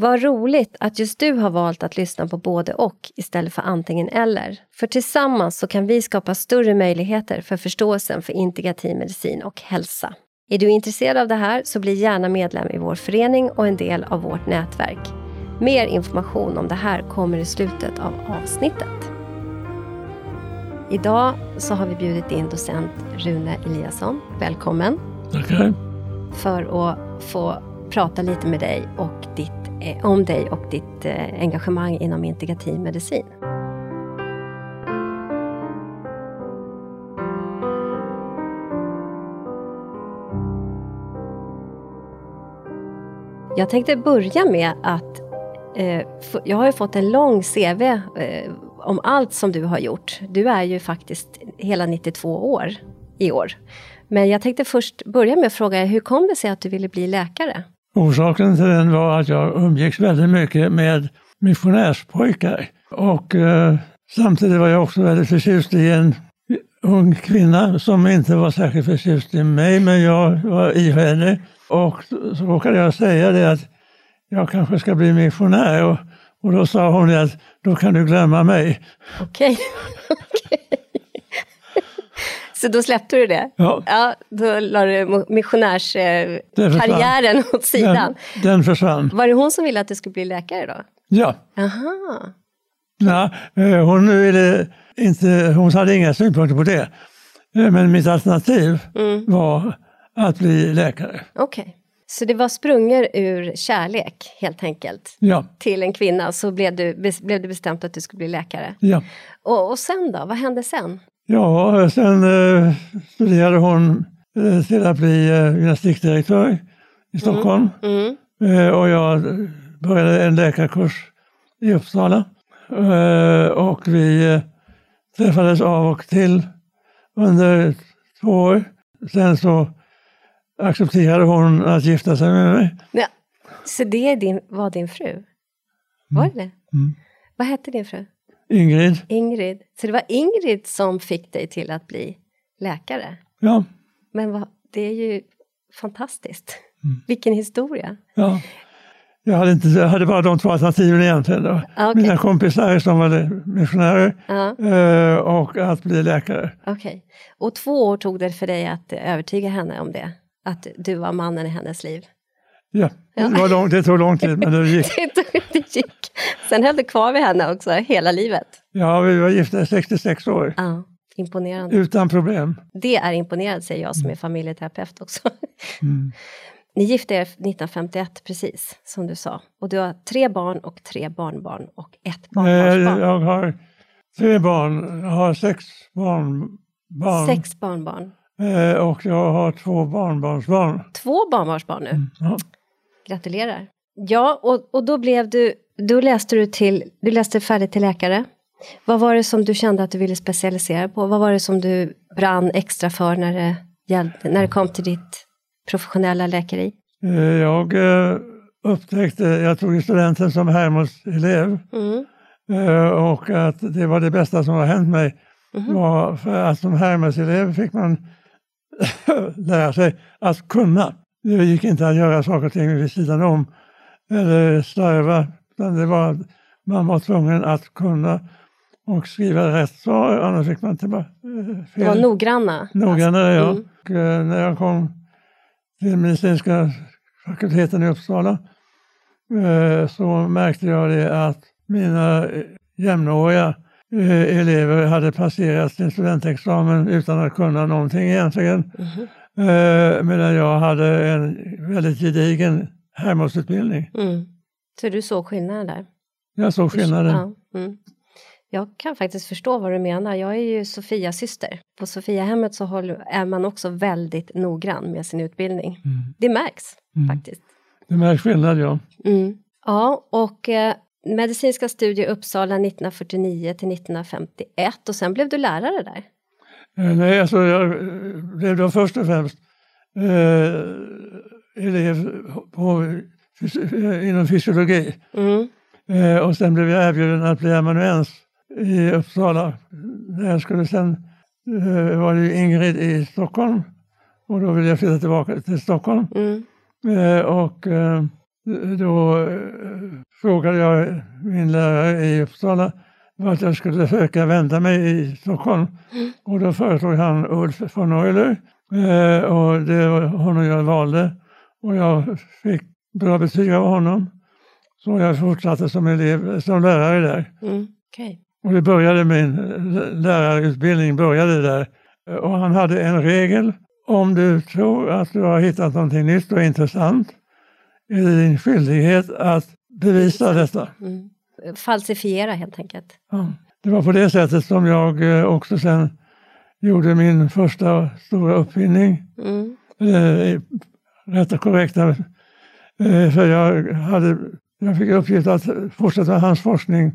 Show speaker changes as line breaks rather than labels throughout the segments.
Vad roligt att just du har valt att lyssna på både och istället för antingen eller. För tillsammans så kan vi skapa större möjligheter för förståelsen för integrativ medicin och hälsa. Är du intresserad av det här så bli gärna medlem i vår förening och en del av vårt nätverk. Mer information om det här kommer i slutet av avsnittet. Idag så har vi bjudit in docent Rune Eliasson. Välkommen!
Tackar.
För att få prata lite med dig och ditt, Eh, om dig och ditt eh, engagemang inom integrativ medicin. Jag tänkte börja med att eh, jag har ju fått en lång CV eh, om allt som du har gjort. Du är ju faktiskt hela 92 år i år. Men jag tänkte först börja med att fråga hur kom det sig att du ville bli läkare?
Orsaken till den var att jag umgicks väldigt mycket med missionärspojkar. Och eh, samtidigt var jag också väldigt förtjust i en ung kvinna som inte var särskilt förtjust i mig, men jag var i henne. Och så råkade jag säga det att jag kanske ska bli missionär. Och, och då sa hon att då kan du glömma mig.
Okej. Okay. Så då släppte du det?
Ja.
ja då la du missionärskarriären åt sidan.
Den, den försvann.
Var det hon som ville att du skulle bli läkare då?
Ja.
Aha.
Ja, eh, hon, ville inte, hon hade inga synpunkter på det. Eh, men mitt alternativ mm. var att bli läkare.
Okej. Okay. Så det var sprunget ur kärlek helt enkelt
ja.
till en kvinna så blev, du, blev det bestämt att du skulle bli läkare?
Ja.
Och, och sen då, vad hände sen?
Ja, sen eh, studerade hon eh, till att bli eh, gymnastikdirektör i mm. Stockholm.
Mm.
Mm. och jag började en läkarkurs i Uppsala. och vi träffades av och till under två år. Sen så accepterade hon att gifta sig med mig.
Ja. Så det din, var din fru? Var det
det? Mm.
Vad hette din fru?
Ingrid.
Ingrid. Så det var Ingrid som fick dig till att bli läkare?
Ja.
Men vad, det är ju fantastiskt.
Mm.
Vilken historia.
Ja. Jag hade, inte, jag hade bara de två alternativen egentligen. Då.
Okay.
Mina kompisar som var missionärer
ja.
och att bli läkare.
Okej. Okay. Och två år tog det för dig att övertyga henne om det? Att du var mannen i hennes liv?
Ja, ja. Det, lång, det tog lång tid men det gick.
det gick. Sen höll du kvar vid henne också hela livet?
Ja, vi var gifta i 66 år.
Ja, imponerande.
Utan problem.
Det är imponerande säger jag som är familjeterapeut också.
Mm.
Ni gifte er 1951 precis, som du sa. Och du har tre barn och tre barnbarn och ett barnbarnsbarn.
Jag har tre barn, jag har sex barnbarn.
Sex barnbarn.
Eh, och jag har två barnbarnsbarn.
Två barnbarnsbarn nu?
Mm, ja.
Gratulerar. Ja, och, och då blev du, då läste du till, du läste färdigt till läkare. Vad var det som du kände att du ville specialisera på? Vad var det som du brann extra för när det, gällde, när det kom till ditt professionella läkeri?
Eh, jag eh, upptäckte, jag tog studenten som Hermods-elev
mm.
och att det var det bästa som har hänt mig. Mm. Var för att som Hermes-elev fick man lära sig att kunna. Det gick inte att göra saker och ting vid sidan om eller slarva. Utan det var, man var tvungen att kunna och skriva rätt svar, annars fick man bara fel.
Det var noggranna?
Noggrannare, ja. Mm. Eh, när jag kom till medicinska fakulteten i Uppsala eh, så märkte jag det att mina jämnåriga eh, elever hade passerat sin studentexamen utan att kunna någonting egentligen.
Mm.
medan jag hade en väldigt gedigen Hermodsutbildning.
Mm. Så du såg skillnaden där?
Jag såg skillnaden.
Ja. Mm. Jag kan faktiskt förstå vad du menar. Jag är ju Sofias syster. På Sofiahemmet så är man också väldigt noggrann med sin utbildning.
Mm.
Det märks
mm.
faktiskt.
Det märks skillnad, ja.
Mm. Ja, och eh, medicinska studier i Uppsala 1949 till 1951 och sen blev du lärare där?
Eh, nej, alltså jag eh, blev då först och främst eh, elev på, inom fysiologi.
Mm.
Eh, och sen blev jag erbjuden att bli amanuens i Uppsala. När jag skulle sen eh, var det Ingrid i Stockholm och då ville jag flytta tillbaka till Stockholm.
Mm.
Eh, och eh, då eh, frågade jag min lärare i Uppsala vart jag skulle söka vända mig i Stockholm.
Mm.
Och då föreslog han Ulf von Euler eh, och det var honom jag valde. Och jag fick bra betyg av honom. Så jag fortsatte som elev, som lärare där.
Mm. Okej.
Och det började min lärarutbildning började där. Och han hade en regel. Om du tror att du har hittat någonting nytt och intressant är det din skyldighet att bevisa detta.
Mm. Falsifiera helt enkelt.
Ja. Det var på det sättet som jag eh, också sen gjorde min första stora uppfinning.
Mm.
Rätt och korrekta. Eh, för jag, hade, jag fick uppgift att fortsätta hans forskning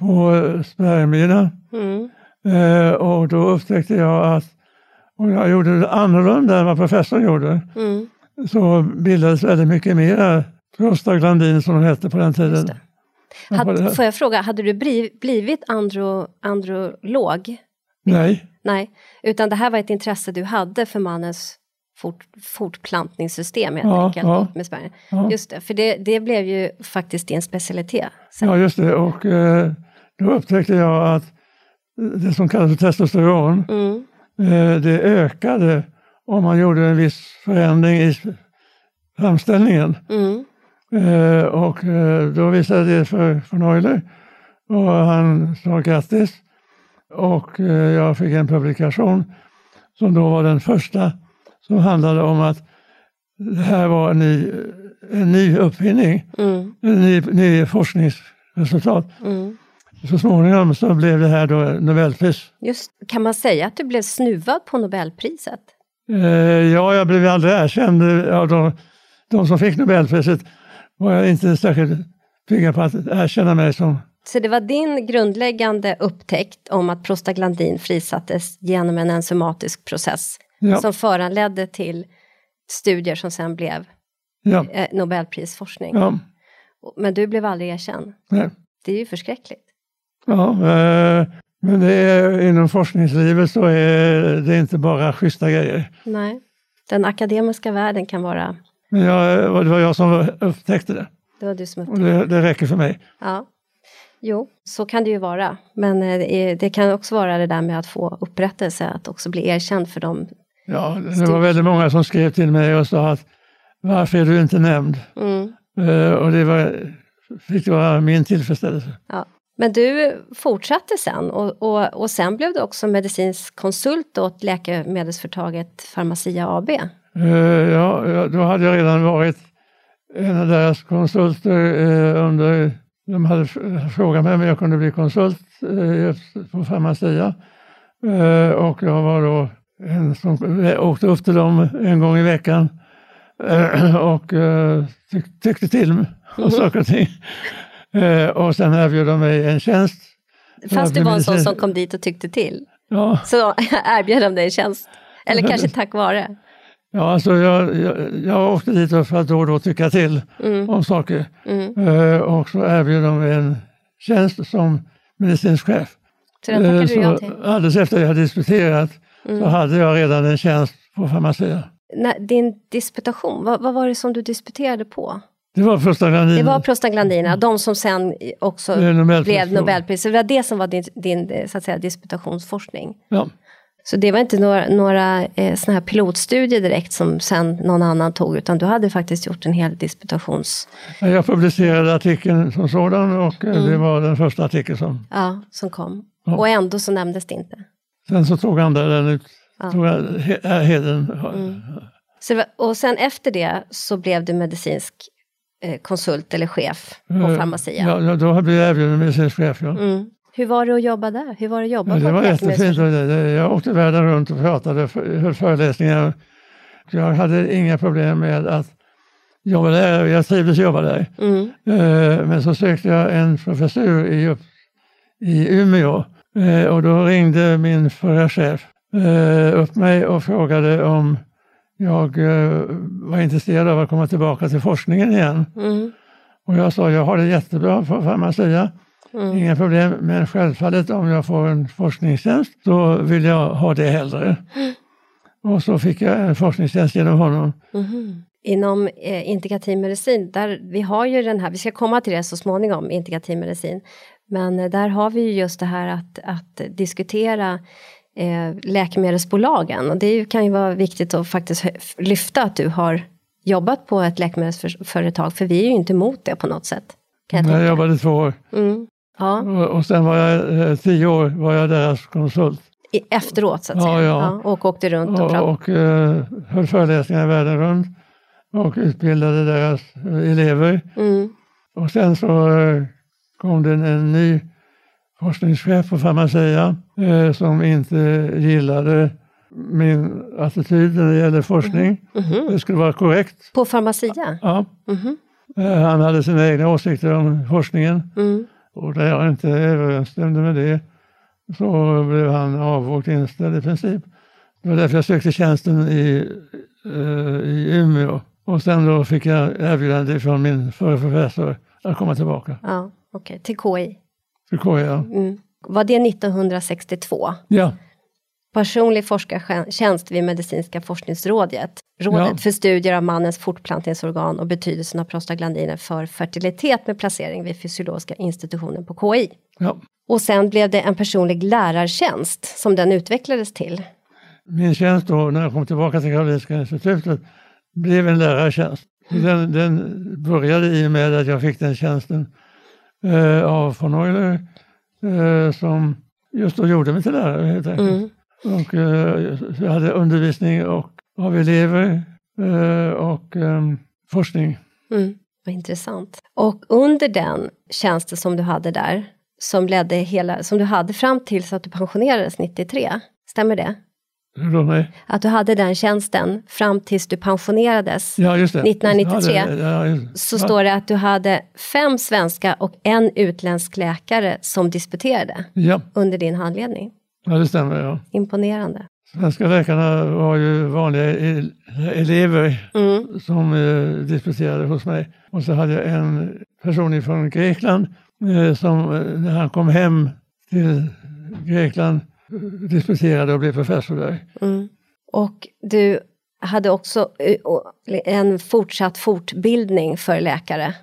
på spermierna.
Mm.
Eh, och då upptäckte jag att om jag gjorde det annorlunda än vad professorn gjorde
Mm.
så bildades väldigt mycket mer prostaglandin som de hette på den tiden.
det.
Ja, på
Had,
det-
får jag fråga, hade du bli, blivit andro, androlog?
Nej,
Nej, utan det här var ett intresse du hade för mannens fort, fortplantningssystem helt
Ja,
enkelt.
ja.
Med spermier.
ja.
Just det, för det, det blev ju faktiskt din specialitet. sen.
ja just det. Och eh, då upptäckte jag att det som kallas för testosteron,
Mm.
eh, det ökade om man gjorde en viss förändring i framställningen.
Mm.
Eh, och eh, då visade det för von Euler och han sa grattis. Och eh, jag fick en publikation som då var den första som handlade om att det här var en ny, en ny uppfinning,
Mm.
en ny, ny forskningsresultat.
Mm.
Så småningom så blev det här då Nobelpris.
Just, kan man säga att du blev snuvad på Nobelpriset?
Eh, ja, jag blev aldrig erkänd av de, de som fick Nobelpriset. var jag inte särskilt pigga på att erkänna mig som
Så det var din grundläggande upptäckt om att prostaglandin frisattes genom en enzymatisk process
Ja,
som föranledde till studier som sen blev
ja,
eh, Nobelprisforskning.
ja,
Men du blev aldrig erkänd.
nej,
Det är ju förskräckligt.
ja. Eh, men det är, inom forskningslivet så är det inte bara schyssta grejer.
Nej. Den akademiska världen kan vara,
Men jag, det var jag som upptäckte det
det var du som upptäckte.
det, det räcker för mig.
Ja. Jo, så kan det ju vara. Men eh, det, kan också vara det där med att få upprättelse, att också bli erkänd för dem.
Ja, det var väldigt många som skrev till mig och sa att varför är du inte nämnd?
Mm.
Eh, och det var, fick vara min tillfredsställelse.
Ja. Men du fortsatte sen och, och, och sen blev du också medicinsk konsult åt läkemedelsföretaget Pharmacia AB.
Eh, ja, då hade jag redan varit en av deras konsulter eh, under, de hade frågat mig om jag kunde bli konsult på Pharmacia. Och jag var då som åkte upp till dem en gång i veckan eh, och eh, tyck, tyckte till om saker och ting. Eh, och sen erbjöd de mig en tjänst.
Fast du var en sån som kom dit och tyckte till.
Ja,
Så erbjöd de dig en tjänst. Eller kanske tack vare.
ja alltså jag, jag, jag åkte dit för att då och då tycka till
Mm,
om saker.
mm.
Eh, och så erbjöd de en tjänst som medicinsk chef.
Så den tackade
Eh,
du ja till.
alldeles efter jag hade disputerat så
Mm.
hade jag redan en tjänst på Pharmacia.
När, din disputation, vad, vad var det som du disputerade på?
Det var prostaglandin.
Det var prostaglandinerna, de som sen också
Nobelpris.
blev Nobelpris. Så det var det som var din, din så att säga, disputationsforskning.
Ja.
Så det var inte några, några eh, såna här pilotstudier direkt som sen någon annan tog, utan du hade faktiskt gjort en hel disputations...
Jag publicerade artikeln som sådan och eh,
Mm.
det var den första artikeln som...
Ja, som kom.
Ja.
Och ändå så nämndes det inte.
Sen så tog andra den ut.
Ja.
Tog jag he- äh, heden.
Mm. Så, och sen efter det så blev du medicinsk eh, konsult eller chef på
Eh,
Pharmacia.
Ja, då blev jag erbjuden medicinsk chef. Ja.
Mm. Hur var det att jobba där? Hur var det att jobba
Ja, det var jättefint. Jag åkte världen runt och pratade, för- höll föreläsningar. Jag hade inga problem med att jobba där. Jag trivdes jobba där.
Mm.
Eh, Men så sökte jag en professur i, i Umeå och då ringde min förra chef eh, upp mig och frågade om jag eh, var intresserad av att komma tillbaka till forskningen igen.
Mm.
Och jag sa jag har det jättebra på Pharmacia.
Mm.
Inga problem, men självfallet om jag får en forskningstjänst så vill jag ha det hellre. Och så fick jag en forskningstjänst genom honom.
Mhm. inom eh, integrativ medicin, där vi har ju den här, vi ska komma till det så småningom, integrativ medicin, men eh, där har vi ju just det här att, att diskutera eh, läkemedelsbolagen och det ju, kan ju vara viktigt att faktiskt lyfta att du har jobbat på ett läkemedelsföretag, för vi är ju inte emot det på något sätt.
jag, jag jobbade två år.
Mm. Ja.
Och, och sen var jag, eh, tio år var jag deras konsult.
I, efteråt så att säga?
Ja, ja.
ja och åkte runt och,
och. Och uh, höll föreläsningar världen runt och utbildade deras elever.
Mm.
Och sen så kom det en, ny forskningschef på Pharmacia som inte gillade min attityd när det gäller forskning.
Mm -hmm.
Det skulle vara korrekt.
På Pharmacia?
Ja.
Mm.
Han hade sina egna åsikter om forskningen.
Mm.
Och där jag inte överensstämde med det så blev han avåkt inställd i princip. Det var därför jag sökte tjänsten i, uh, i Umeå. Och sen då fick jag erbjudande från min förre professor att komma tillbaka.
Ja, okay. Till KI?
Till KI, ja.
Mm. Var det 1962?
Ja.
Personlig forskartjänst vid Medicinska forskningsrådet. Rådet
Ja.
för studier av mannens fortplantningsorgan och betydelsen av prostaglandiner för fertilitet med placering vid fysiologiska institutionen på KI.
ja.
Och sen blev det en personlig lärartjänst som den utvecklades till.
Min tjänst då när jag kom tillbaka till Karolinska institutet blev en lärartjänst. Den, den började i och med att jag fick den tjänsten eh, av von Euler eh, som just då gjorde mig till lärare helt enkelt.
Mm.
Och, eh, jag hade undervisning och, av elever eh, och eh, forskning.
Mm. Vad intressant. Och under den tjänsten som du hade där, som ledde hela, som du hade fram tills att du pensionerades 93, stämmer det? Att du hade den tjänsten fram tills du pensionerades.
Ja, just det.
1993.
Ja, det, ja,
Så står det att du hade fem svenska och en utländsk läkare som disputerade under din handledning.
ja, det stämmer. Ja.
Imponerande.
Svenska läkarna var ju vanliga e- elever
Mm.
som eh, disputerade hos mig. Och så hade jag en person från Grekland eh, som eh, när han kom hem till Grekland disputerade och blev professor där.
Mm. Och du hade också eh, en fortsatt fortbildning för läkare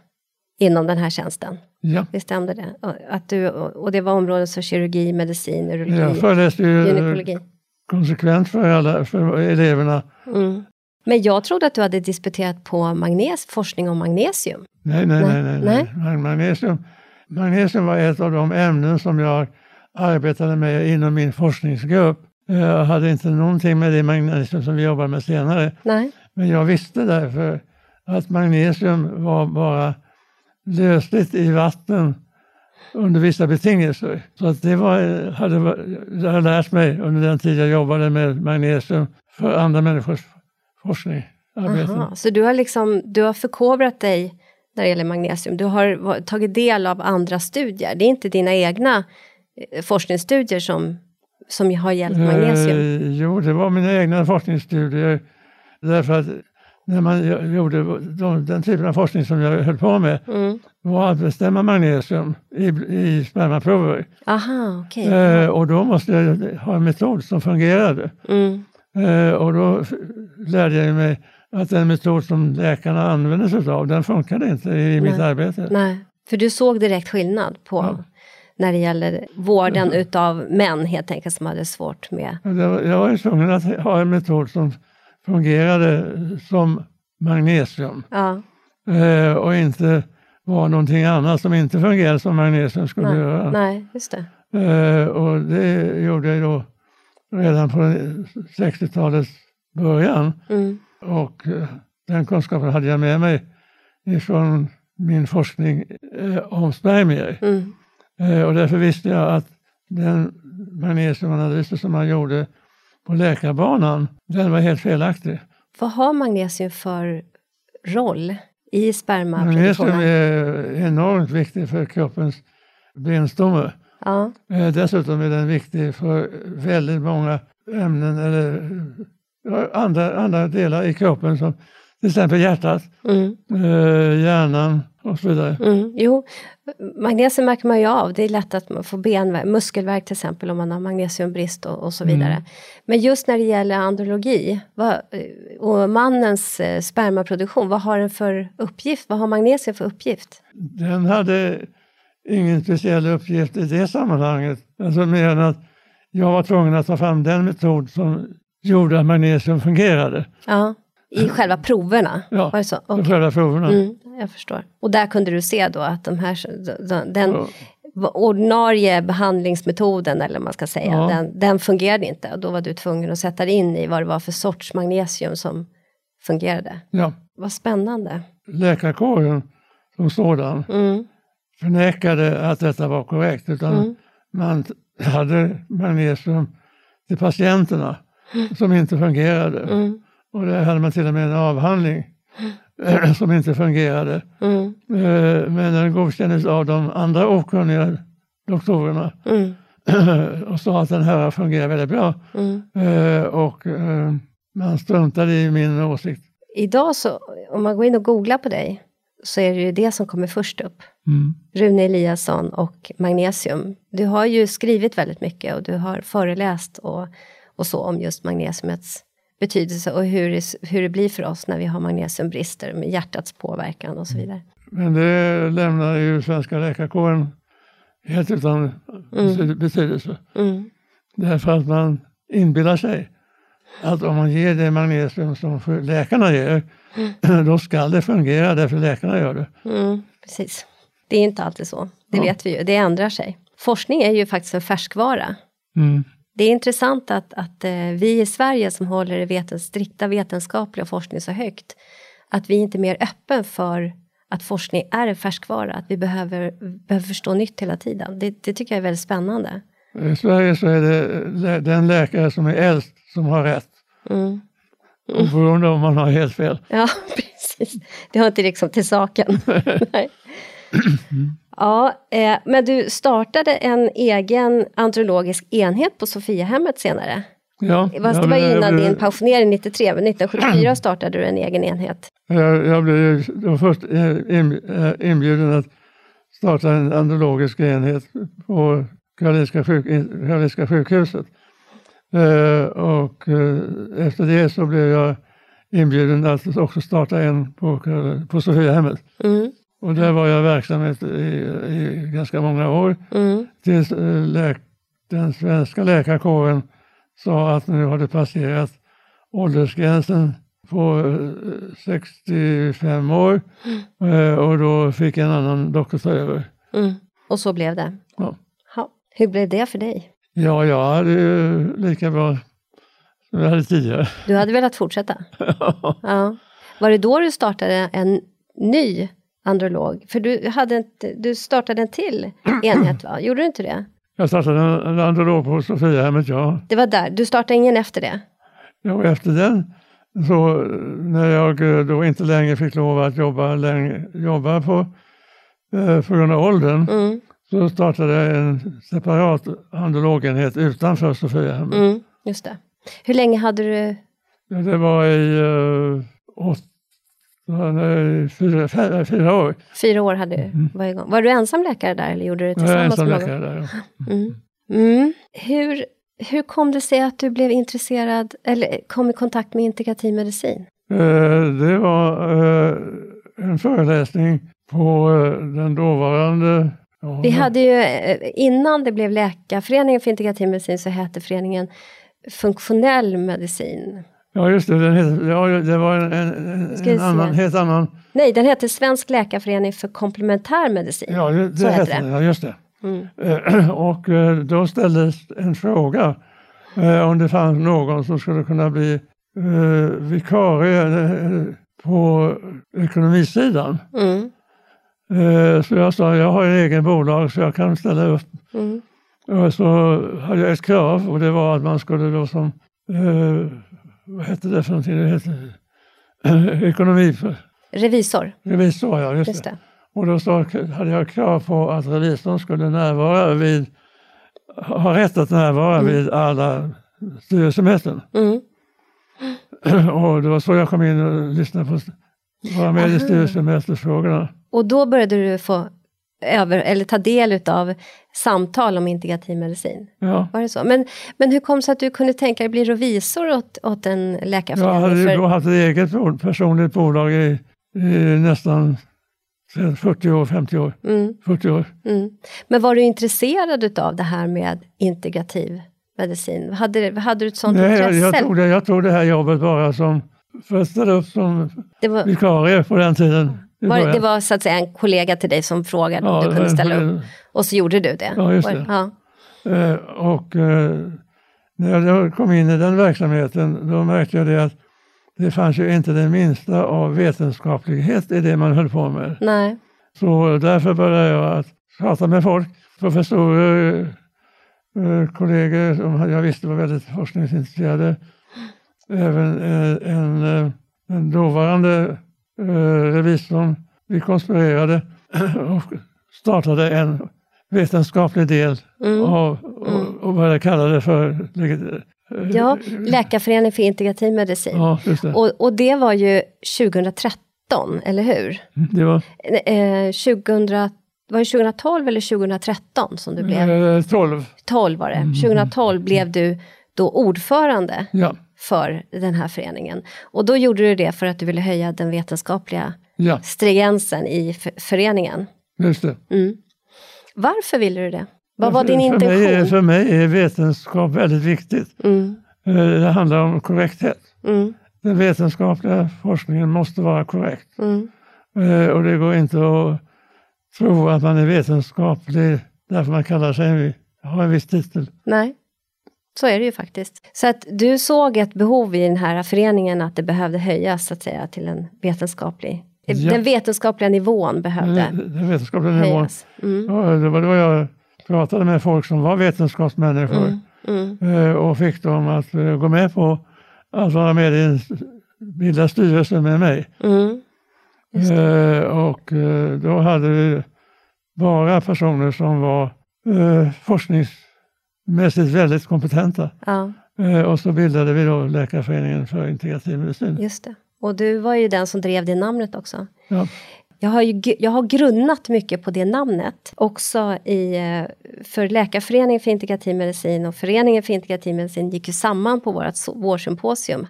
inom den här tjänsten.
Ja,
Visst stämde det? Att du, och det var områden som kirurgi, medicin, urologi,
jag föreläste ju
gynekologi.
konsekvent för, alla, för eleverna.
Mm. Men jag trodde att du hade disputerat på magnes, forskning om magnesium.
Nej, Nej,
nej.
nej, nej.
nej.
Magnesium, magnesium var ett av de ämnen som jag arbetade med inom min forskningsgrupp. Jag hade inte någonting med det magnesium som vi jobbar med senare.
Nej.
Men jag visste därför att magnesium var bara lösligt i vatten under vissa betingelser. Så att det var, hade, hade lärt mig under den tid jag jobbade med magnesium för andra människors forskning.
Aha. Så du har, liksom, du har förkovrat dig när det gäller magnesium. Du har tagit del av andra studier. Det är inte dina egna eh, forskningsstudier som, som har gällt magnesium.
Eh, jo, det var mina egna forskningsstudier. Därför att när man gjorde de, den typen av forskning som jag höll på med
Mm.
var att bestämma magnesium i, i spermaprover.
Aha, okej.
Eh, och då måste jag ha en metod som fungerade.
Mm.
Eh, och då lärde jag mig att den metod som läkarna använde sig av, den funkade inte i mitt
Nej.
arbete.
Nej, för du såg direkt skillnad på
Ja.
När det gäller vården utav män helt enkelt som hade svårt med...
Jag var ju tvungen att ha en metod som fungerade som magnesium.
Ja,
Eh, och inte var någonting annat som inte fungerade som magnesium skulle
nej,
göra.
nej, just det.
Eh, och det gjorde jag då redan på 60-talets början.
Mm.
Och eh, den kunskapen hade jag med mig ifrån min forskning eh, om spermier.
Mm.
Eh, och därför visste jag att den magnesiumanalysen som man gjorde på läkarbanan, den var helt felaktig.
Vad har magnesium för roll i
Magnesium
spermaproduktionen?
är enormt viktig för kroppens benstomme.
Ja,
Eh, dessutom är den viktig för väldigt många ämnen eller andra, andra delar i kroppen som till exempel hjärtat,
mm.
eh, hjärnan och så vidare.
Mm, jo, magnesium märker man ju av. Det är lätt att man får benvärk, muskelvärk till exempel om man har magnesiumbrist och, och så vidare.
Mm.
Men just när det gäller andrologi vad, och mannens eh, spermaproduktion, vad har den för uppgift? Vad har magnesium för uppgift?
Den hade ingen speciell uppgift i det sammanhanget. Alltså mer än att jag var tvungen att ta fram den metod som gjorde att magnesium fungerade.
Ja, I själva proverna?
Ja,
var det så?
på
Okej.
själva proverna.
Mm, jag förstår. Och där kunde du se då att de här, de- den
Ja.
ordinarie behandlingsmetoden, eller man ska säga,
Ja.
den, den fungerade inte. Och då var du tvungen att sätta dig in i vad det var för sorts magnesium som fungerade.
Ja.
Vad spännande.
Läkarkåren som sådan
Mm,
förnekade att detta var korrekt utan
Mm.
man hade magnesium till patienterna som inte fungerade.
mm,
Och där hade man till och med en avhandling som inte fungerade.
mm,
Eh, Men den godkändes av de andra okunniga doktorerna
mm,
och sa att den här fungerar väldigt bra.
mm.
Eh, Och eh, man struntade i min åsikt.
Idag så, om man går in och googlar på dig, så är det ju det som kommer först upp.
Mm.
Rune Eliasson och magnesium. Du har ju skrivit väldigt mycket och du har föreläst och, och så om just magnesiumets betydelse och hur det, hur det blir för oss när vi har magnesiumbrister med hjärtats påverkan och så vidare.
Men det lämnar ju svenska läkarkåren helt utan
Mm.
betydelse.
Mm.
Därför att man inbillar sig att om man ger det magnesium som läkarna ger, då ska det fungera därför läkarna gör det.
Mm, precis. Det är inte alltid så, det
Ja.
vet vi ju, det ändrar sig. Forskning är ju faktiskt en färskvara.
Mm.
Det är intressant att, att eh, vi i Sverige som håller det veten, strikta vetenskapliga forskning så högt, att vi inte är mer öppen för att forskning är en färskvara, att vi behöver, behöver förstå nytt hela tiden. Det, det tycker jag är väldigt spännande.
I Sverige så är det den läkare som är äldst som har rätt.
Mm.
Oberoende om man har helt fel.
Ja, precis. Det har inte liksom till saken. Nej. Ja, eh, men du startade en egen andrologisk enhet på Sofiahemmet senare.
Ja,
det var
blev-
innan
blev-
din pensionering 93, men 1974 startade du en egen enhet.
Jag, jag blev först eh, eh, inbjuden att starta en andrologisk enhet på Karolinska, sjuk, in- Karolinska sjukhuset. Eh, och eh, efter det så blev jag inbjuden att också starta en på, på Sofiahemmet.
Mm,
Och där var jag verksam i, i ganska många år
mm,
tills eh, läk, den svenska läkarkåren sa att nu har det passerat åldersgränsen på eh, 65 år eh, och då fick en annan doktor ta över.
mm. Och så blev det.
Ja.
Ja. Hur blev det för dig?
Ja, jag hade ju lika bra som jag hade tidigare.
Du hade velat fortsätta? Ja. Var det då du startade en ny androlog? För du, hade inte, du startade en till enhet, va? Gjorde du inte det?
Jag startade en, en androlog på Sofiahemmet, ja.
Det var där, du startade ingen efter det?
ja. Och efter den, så eh, när jag eh, då inte längre fick lov att jobba, längre, jobba på, eh, på grund av åldern,
Mm,
så startade jag en separat andrologenhet utanför Sofiahemmet.
mm, just det. Hur länge hade du...
Det var i uh, åt, fyra, fyra, fyra år.
Fyra år hade du var igång. Var du ensam läkare där eller gjorde du det
Jag
tillsammans
ensam
med någon?
läkare där. ja.
Mm. Mm. Hur, hur kom det sig att du blev intresserad eller kom i kontakt med integrativ medicin?
Eh, Det var eh, en föreläsning på eh, den dåvarande... ja,
Vi hade ju, eh, innan det blev Läkarföreningen för integrativ medicin så hette föreningen Funktionell medicin.
Ja, just det. Den heter, ja, det var en, en, en annan, helt annan...
Nej, den hette Svensk läkarförening för komplementär medicin.
Ja, det, det hette
det.
den. Ja, just det.
Mm.
Eh, Och eh, då ställdes en fråga eh, om det fanns någon som skulle kunna bli vikarie på ekonomisidan.
Mm.
Så jag sa, jag har en egen bolag så jag kan ställa upp.
Mm.
Och så hade jag ett krav och det var att man skulle då som, vad hette det för någonting? Det hette eh, ekonomi för
Revisor,
revisor, ja just,
just
det.
det.
Och då så hade jag krav på att revisorn skulle närvara vid, ha rätt att närvara vid alla styrelsemöten.
Mm.
Och det var så jag kom in och lyssnade på, vara med i
Aha.
styrelsemötesfrågorna.
Och då började du få över, eller ta del av samtal om integrativ medicin.
Ja.
Var det så? Men, men hur kom det sig att du kunde tänka dig bli revisor åt, åt en läkarförening?
Jag hade ju
För-
haft ett eget personligt bolag i, i nästan 40 år, 50 år,
mm,
40 år.
mm. Men var du intresserad av det här med integrativ medicin? Hade, hade du ett sånt
Nej, jag,
intresse?
jag, tog det, jag tog det här jobbet bara som, för att ställa upp som
var,
vikarie på den tiden.
Var, det var så att säga en kollega till dig som frågade om
Ja,
du kunde ställa upp? Och så gjorde du det?
Ja, just det.
Ja.
Eh, och eh, när jag kom in i den verksamheten då märkte jag det att det fanns ju inte det minsta av vetenskaplighet i det man höll på med.
Nej.
Så därför började jag att prata med folk, professorer, eh, kollegor som jag visste var väldigt forskningsintresserade. Även en, eh, en dåvarande revisorn. Vi konspirerade och startade en vetenskaplig del
Mm.
av, och, och började kalla det för... eh,
Ja, Läkarföreningen för integrativ medicin.
Ja, just det.
Och, och det var ju 2013, eller hur?
det var
Eh, 2000, var det 2012 eller 2013 som du blev?
eh, 12.
12 var det.
Mm.
2012 blev du då ordförande
Ja,
för den här föreningen. Och då gjorde du det för att du ville höja den vetenskapliga
ja,
stringensen i föreningen.
just det.
Mm. Varför ville du det? Vad var din
för, mig, är-
intention?
för mig är vetenskap väldigt viktigt.
Mm,
Eh, Det handlar om korrekthet.
mm,
Den vetenskapliga forskningen måste vara korrekt.
mm,
Eh, Och det går inte att tro att man är vetenskaplig därför man kallar sig, har en viss titel.
nej, så är det ju faktiskt. Så att du såg ett behov i den här föreningen att det behövde höjas så att säga till en vetenskaplig,
Ja.
den vetenskapliga nivån behövde
Den, den vetenskapliga nivån.
höjas. Mm,
Ja, det var då jag pratade med folk som var vetenskapsmänniskor
mm, mm,
eh, och fick dem att eh, gå med på att vara med i en bilda styrelse med mig.
mm,
Eh, och då hade vi bara personer som var eh, forskningsmässigt väldigt kompetenta.
ja.
Eh, och så bildade vi då Läkarföreningen för integrativ medicin.
Just det. Och du var ju den som drev det namnet också.
Ja.
Jag har, ju, jag har grunnat mycket på det namnet. Också i, eh, för Läkarföreningen för integrativ medicin och Föreningen för integrativ medicin gick ju samman på vårt vårsymposium.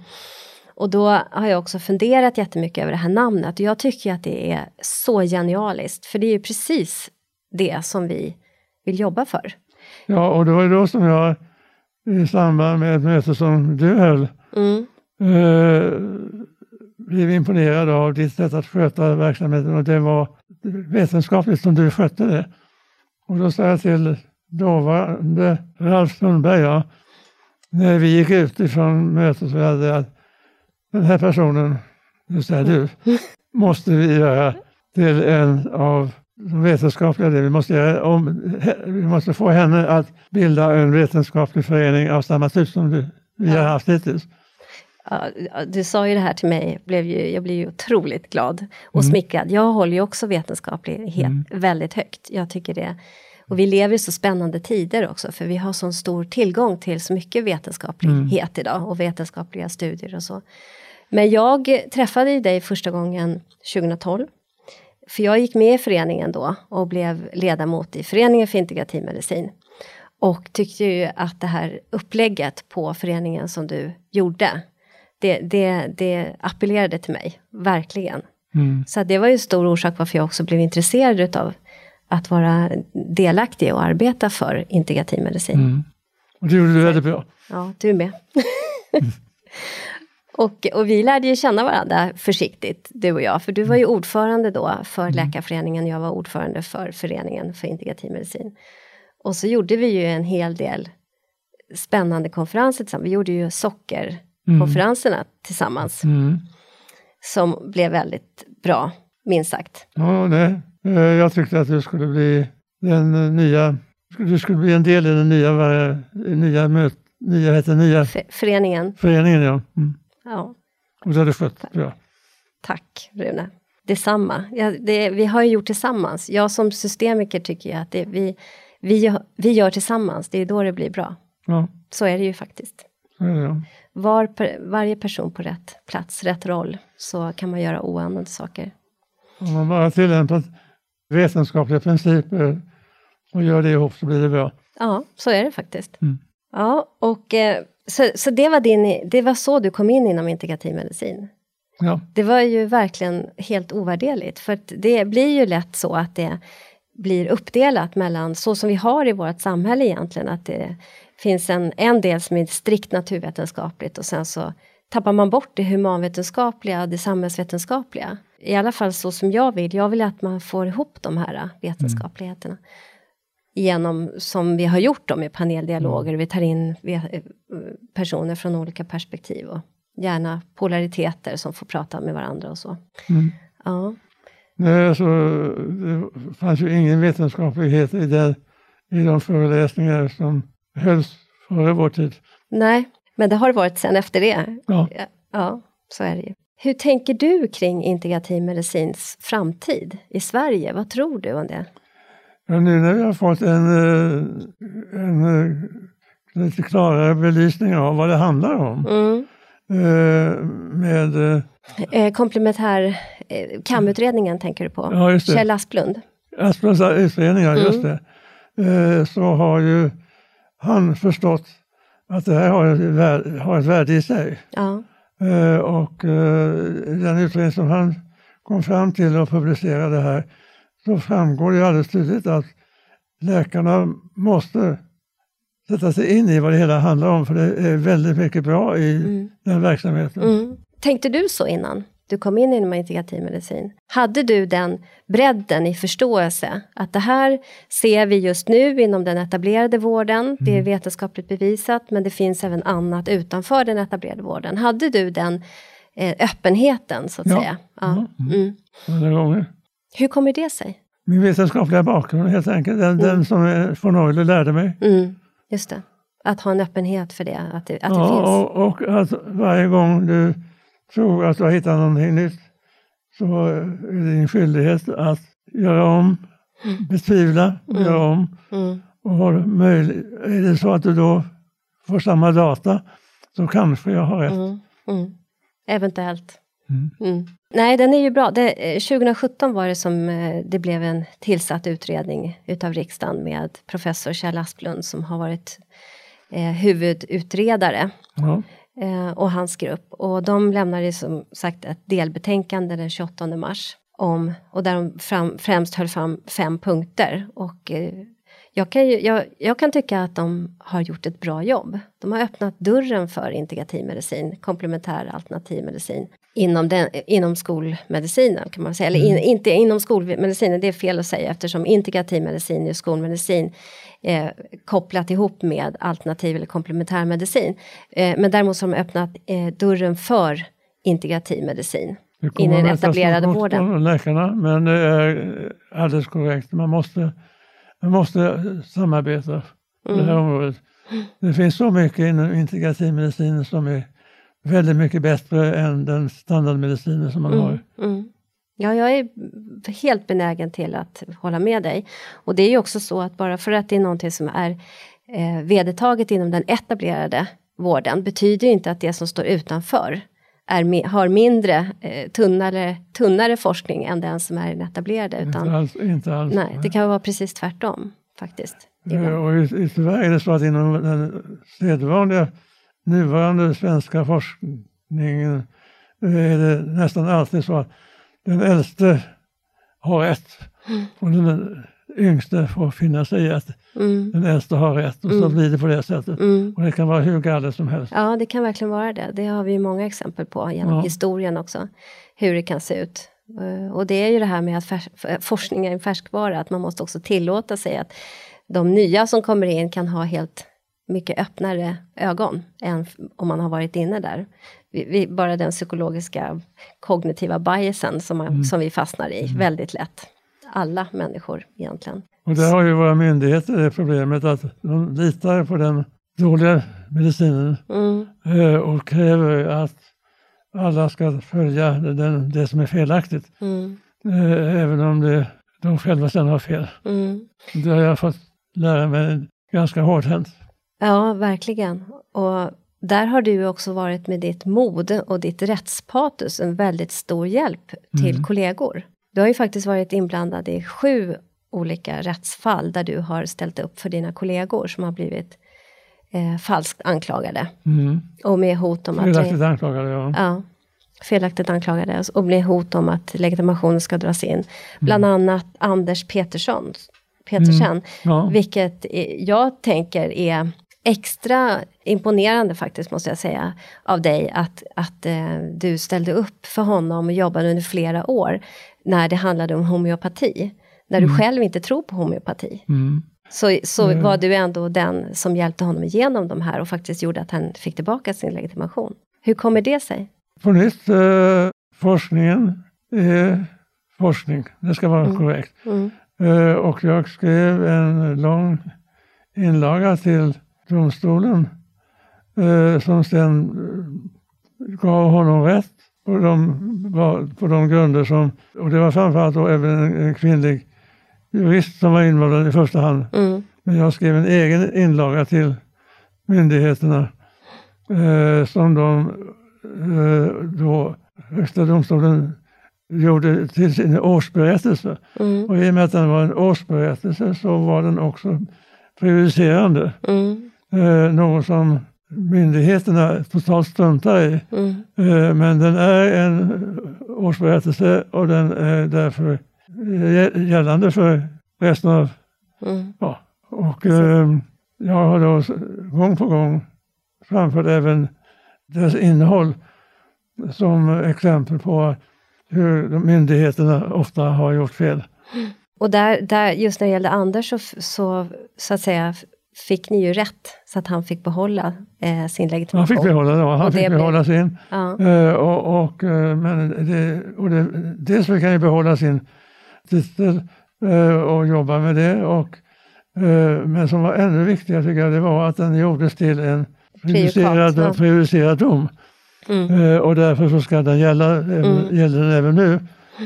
Och då har jag också funderat jättemycket över det här namnet. Och jag tycker att det är så genialiskt. För det är ju precis det som vi vill jobba för.
Ja, och det var ju då som jag i samband med ett möte som du höll
Mm.
eh, blev imponerad av ditt sätt att sköta verksamheten och det var vetenskapligt som du skötte det. Och då sa jag till dåvarande Ralf Sundberg, ja, när vi gick ut ifrån mötet så hade att den här personen, det vill säga du, måste vi göra till en av de vetenskapliga det vi måste göra om, vi måste få henne att bilda en vetenskaplig förening av samma typ som du, vi har haft hittills.
Ja, ja, du sa ju det här till mig, blev ju, jag blev ju otroligt glad och
Mm.
smickrad. Jag håller ju också vetenskaplighet väldigt högt. Jag tycker det. Och vi lever i så spännande tider också för vi har så stor tillgång till så mycket vetenskaplighet idag och vetenskapliga studier och så. Men jag träffade ju dig första gången 2012. För jag gick med i föreningen då och blev ledamot i Föreningen för integrativ medicin. Och tyckte ju att det här upplägget på föreningen som du gjorde, det, det, det appellerade till mig, verkligen.
Mm.
Så det var ju en stor orsak varför jag också blev intresserad utav att vara delaktig och arbeta för integrativ medicin.
Mm. Och det gjorde du väldigt bra.
Ja, du med. och, och vi lärde ju känna varandra försiktigt, du och jag. För du var ju ordförande då för Läkarföreningen, jag var ordförande för Föreningen för integrativ medicin. Och så gjorde vi ju en hel del spännande konferenser tillsammans. Vi gjorde ju sockerkonferenserna tillsammans,
Mm.
som blev väldigt bra, minst sagt.
Ja, nej. Eh, Jag tyckte att du skulle bli den nya, du skulle bli en del i den nya, nya, möt, nya, heter, nya
föreningen,
föreningen. Ja. Mm.
Ja,
Och det har du skött bra.
tack Rune. Detsamma. Ja, det, vi har ju gjort tillsammans. Jag som systemiker tycker jag att det, vi, vi, vi gör tillsammans, det är då det blir bra.
Ja,
Så är det ju faktiskt.
det. Ja.
Var, varje person på rätt plats, rätt roll, så kan man göra oanade saker.
Om man bara tillämpar vetenskapliga principer och gör det ihop så blir det bra.
Ja, så är det faktiskt.
Mm.
Ja, och eh, så, så det, var din, det var så du kom in inom integrativ medicin?
Ja.
Det var ju verkligen helt ovärderligt, för det blir ju lätt så att det blir uppdelat mellan, så som vi har i vårt samhälle egentligen, att det finns en, en del som är strikt naturvetenskapligt och sen så tappar man bort det humanvetenskapliga, det samhällsvetenskapliga. I alla fall så som jag vill, jag vill att man får ihop de här vetenskapligheterna. Mm. Genom, som vi har gjort då med paneldialoger, mm. vi tar in personer från olika perspektiv och gärna polariteter som får prata med varandra och så. Mm. Ja.
Nej, alltså, det fanns ju ingen vetenskaplighet i, det, i de föreläsningar som hölls före vår tid.
Nej, men det har varit sen efter det.
Ja.
ja, så är det ju. Hur tänker du kring integrativ medicins framtid i Sverige? Vad tror du om det?
Ja, nu när vi har fått en, eh, en, eh, lite klarare belysning av vad det handlar om.
Mm.
Eh, med...
Eh, komplementär eh, KAM-utredningen tänker du på?
Ja.
Kjell Asplund?
Asplunds utredningar, mm. just det. Eh, så har ju han förstått att det här har ett värde, har ett värde i sig.
Ja.
Eh, och den utredning som han kom fram till och publicerade här så framgår det alldeles tydligt att läkarna måste sätta sig in i vad det hela handlar om för det är väldigt mycket bra i mm. den verksamheten.
Mm. Tänkte du så innan du kom in inom integrativ medicin? Hade du den bredden i förståelse att det här ser vi just nu inom den etablerade vården, det är mm. vetenskapligt bevisat men det finns även annat utanför den etablerade vården. Hade du den eh, öppenheten så att
ja.
säga?
Ja. Mm. Mm. gånger.
Hur kommer det sig?
Min vetenskapliga bakgrund helt enkelt, den, den mm. som von Euler lärde mig.
Mm. Just det. Att ha en öppenhet för det, att det, att det
ja,
finns.
Och, och att varje gång du tror att du har hittat någonting nytt så är det din skyldighet att göra om, mm. betvivla, mm. göra om.
Mm.
Och är det så att du då får samma data så kanske jag har rätt.
Mm. Mm. Eventuellt.
Mm.
Mm. Nej, den är ju bra. Det, 2017 var det som eh, det blev en tillsatt utredning utav riksdagen med professor Kjell Asplund som har varit eh, huvudutredare.
Ja.
Eh, och hans grupp. Och de lämnade som sagt ett delbetänkande den 28 mars. Om, och där de fram, främst höll fram fem punkter. Och eh, jag kan, ju, jag, jag, kan tycka att de har gjort ett bra jobb. De har öppnat dörren för integrativ medicin, komplementär alternativ medicin inom, den, inom skolmedicinen kan man säga. Eller in, mm. inte inom skolmedicinen, det är fel att säga eftersom integrativ medicin är skolmedicin eh, kopplat ihop med alternativ eller komplementär medicin. Eh, men däremot har de öppnat eh, dörren för integrativ medicin in i den etablerade vården.
läkarna, men det är alldeles korrekt. Man måste, man måste samarbeta på mm. det här mm. området. Det finns så mycket inom integrativ medicin som är väldigt mycket bättre än den standardmedicinen som man
mm,
har.
Mm. Ja, jag är helt benägen till att hålla med dig. Och det är ju också så att bara för att det är någonting som är eh, vedertaget inom den etablerade vården betyder inte att det som står utanför är, har mindre, eh, tunnare, tunnare forskning än den som är den etablerade.
Utan, inte alls. Inte alls
nej, det kan vara precis tvärtom faktiskt.
Ja, och i, i, tyvärr är det så att inom den sedvanliga nuvarande svenska forskningen är det nästan alltid så att den äldste har rätt mm. och den yngste får finna sig i att mm. den äldste har rätt och så mm. blir det på det sättet.
Mm.
Och det kan vara hur galet som helst.
Ja, det kan verkligen vara det. Det har vi många exempel på genom ja. historien också, hur det kan se ut. Eh, och det är ju det här med att forskning är en färskvara, att man måste också tillåta sig att de nya som kommer in kan ha helt mycket öppnare ögon än om man har varit inne där. Vi, vi, bara den psykologiska kognitiva biasen som, man, mm. som vi fastnar i mm. väldigt lätt. Alla människor egentligen.
Och där har ju våra myndigheter det problemet att de litar på den dåliga medicinen
mm.
Eh, och kräver att alla ska följa den, det som är felaktigt.
Mm.
Eh, även om det, de själva sen har fel.
Mm.
Det har jag fått lära mig ganska hårdhänt.
Ja, verkligen. Och där har du också varit med ditt mod och ditt rättspatos en väldigt stor hjälp till mm. kollegor. Du har ju faktiskt varit inblandad i sju olika rättsfall där du har ställt upp för dina kollegor som har blivit eh, falskt anklagade.
Mm.
Och med hot om
Felaktigt
att...
anklagade, ja.
Ja, felaktigt anklagade och med hot om att legitimationen ska dras in. Bland annat Anders Petersson, Petersen,
Ja.
vilket jag tänker är extra imponerande faktiskt måste jag säga av dig att, att eh, du ställde upp för honom och jobbade under flera år när det handlade om homeopati. När du själv inte tror på homeopati.
Mm.
Så, så var du ändå den som hjälpte honom igenom de här och faktiskt gjorde att han fick tillbaka sin legitimation. Hur kommer det sig?
På nytt, eh, forskningen är forskning. Det ska vara korrekt.
Mm.
Eh, och jag skrev en lång inlaga till domstolen eh, som sen eh, gav honom rätt på de, var- på de grunder som, och det var framförallt då även en, en kvinnlig jurist som var inblandad i första hand.
Mm.
Men jag skrev en egen inlaga till myndigheterna eh, som de eh, då Högsta domstolen gjorde till sin årsberättelse.
Mm.
Och i och med att den var en årsberättelse så var den också prejudicerande.
Mm.
Eh, något som myndigheterna totalt struntar i.
Mm.
Eh, men den är en årsberättelse och den är därför gä- gällande för resten av
Mm.
Ja, och eh, jag har då gång på gång framfört även dess innehåll som exempel på hur myndigheterna ofta har gjort fel.
Och där, där, just när det gällde Anders så, så, så att säga fick ni ju rätt så att han fick behålla eh, sin
Han
legitimation.
fick behålla, ja, han
Och
fick
blev-
behålla sin.
Ja.
Eh, och, och, eh, men det, och det, dels fick han ju behålla sin titel eh, och jobba med det. Och, eh, men som var ännu viktigare tycker jag det var att den gjordes till en prejudicerad,
ja.
prejudicerad dom.
Mm.
Och därför så ska den gälla,
Mm.
gäller den även nu.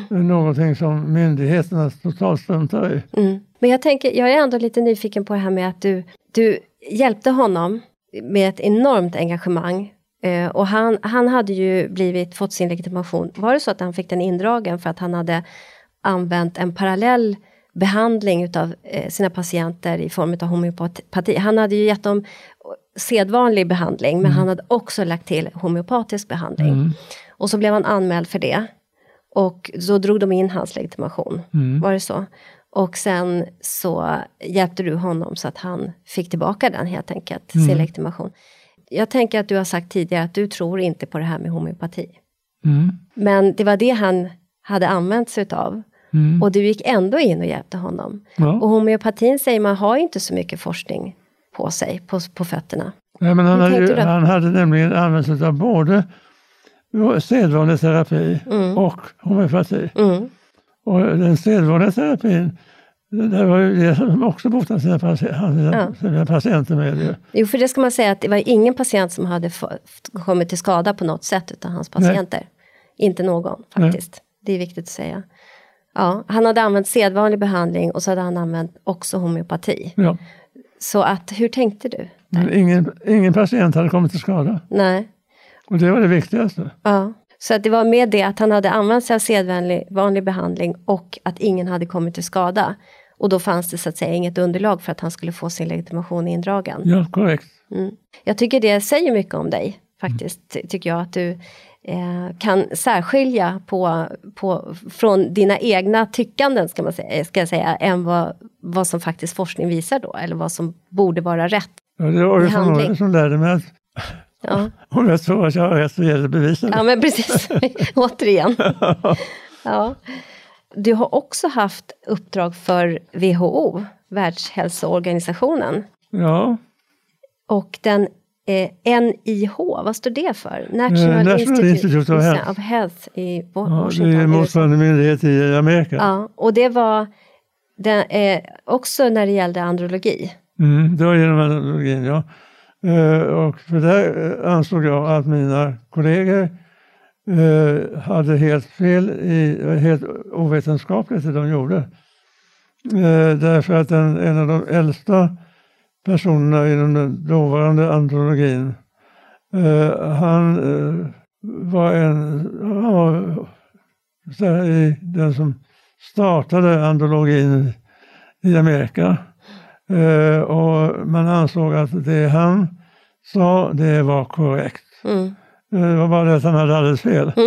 Någonting som myndigheterna totalt struntar i.
Mm. Men jag tänker, jag är ändå lite nyfiken på det här med att du, du hjälpte honom med ett enormt engagemang. Eh, och han, han hade ju blivit, fått sin legitimation. Var det så att han fick den indragen för att han hade använt en parallell behandling utav eh, sina patienter i form av homeopati? Han hade ju gett dem sedvanlig behandling men han hade också lagt till homeopatisk behandling.
Mm.
Och så blev han anmäld för det. Och så drog de in hans legitimation.
Mm.
Var det så? Och sen så hjälpte du honom så att han fick tillbaka den helt enkelt, sin legitimation. Jag tänker att du har sagt tidigare att du tror inte på det här med homeopati.
Mm.
Men det var det han hade använt sig utav.
Mm.
Och du gick ändå in och hjälpte honom.
Ja.
Och homeopatin säger man har inte så mycket forskning på sig, på, på fötterna.
Nej, men han, hade, ju, han hade nämligen använt sig av både sedvanlig terapi och homeopati.
Mm.
Och den sedvanliga terapin, det var ju det som också botade sina, patienter, sina, patienter med. ju.
Jo, för det ska man säga att det var ingen patient som hade kommit till skada på något sätt utav hans patienter. Inte någon faktiskt. Det är viktigt att säga. Ja, han hade använt sedvanlig behandling och så hade han använt också homeopati.
Ja.
Så att, hur tänkte du?
Ingen, ingen patient hade kommit till skada.
Nej.
Och det var det viktigaste.
Ja. Så att det var med det att han hade använt sig av sedvanlig vanlig behandling och att ingen hade kommit till skada. Och då fanns det så att säga inget underlag för att han skulle få sin legitimation indragen.
Ja, korrekt.
Mm. Jag tycker det säger mycket om dig faktiskt, ty- tycker jag att du eh, kan särskilja på, på, från dina egna tyckanden ska, man säga, ska jag säga, än vad, vad som faktiskt forskning visar då, eller vad som borde vara rätt.
Ja, det var det som, som lärde mig att
Ja,
om jag tror att jag har rätt så gäller det.
ja men precis, återigen. Ja. Du har också haft uppdrag för WHO, Världshälsoorganisationen.
Ja,
Och den eh, NIH, vad står det för? National,
National Institute of Health.
of Health i
ja det är motsvarande myndighet i Amerika.
Ja, och det var den, eh, också när det gällde andrologi.
Mm, det var genom analogin, ja. Eh, och för där eh, ansåg jag att mina kollegor eh, hade helt fel, i, helt ovetenskapligt det de gjorde. Därför att en, en av de äldsta personerna inom den dåvarande andrologin, han var en, han var den som startade andrologin i Amerika. Eh, och man ansåg att det han sa, det var korrekt.
Mm.
Eh, Det var bara det att han hade alldeles fel.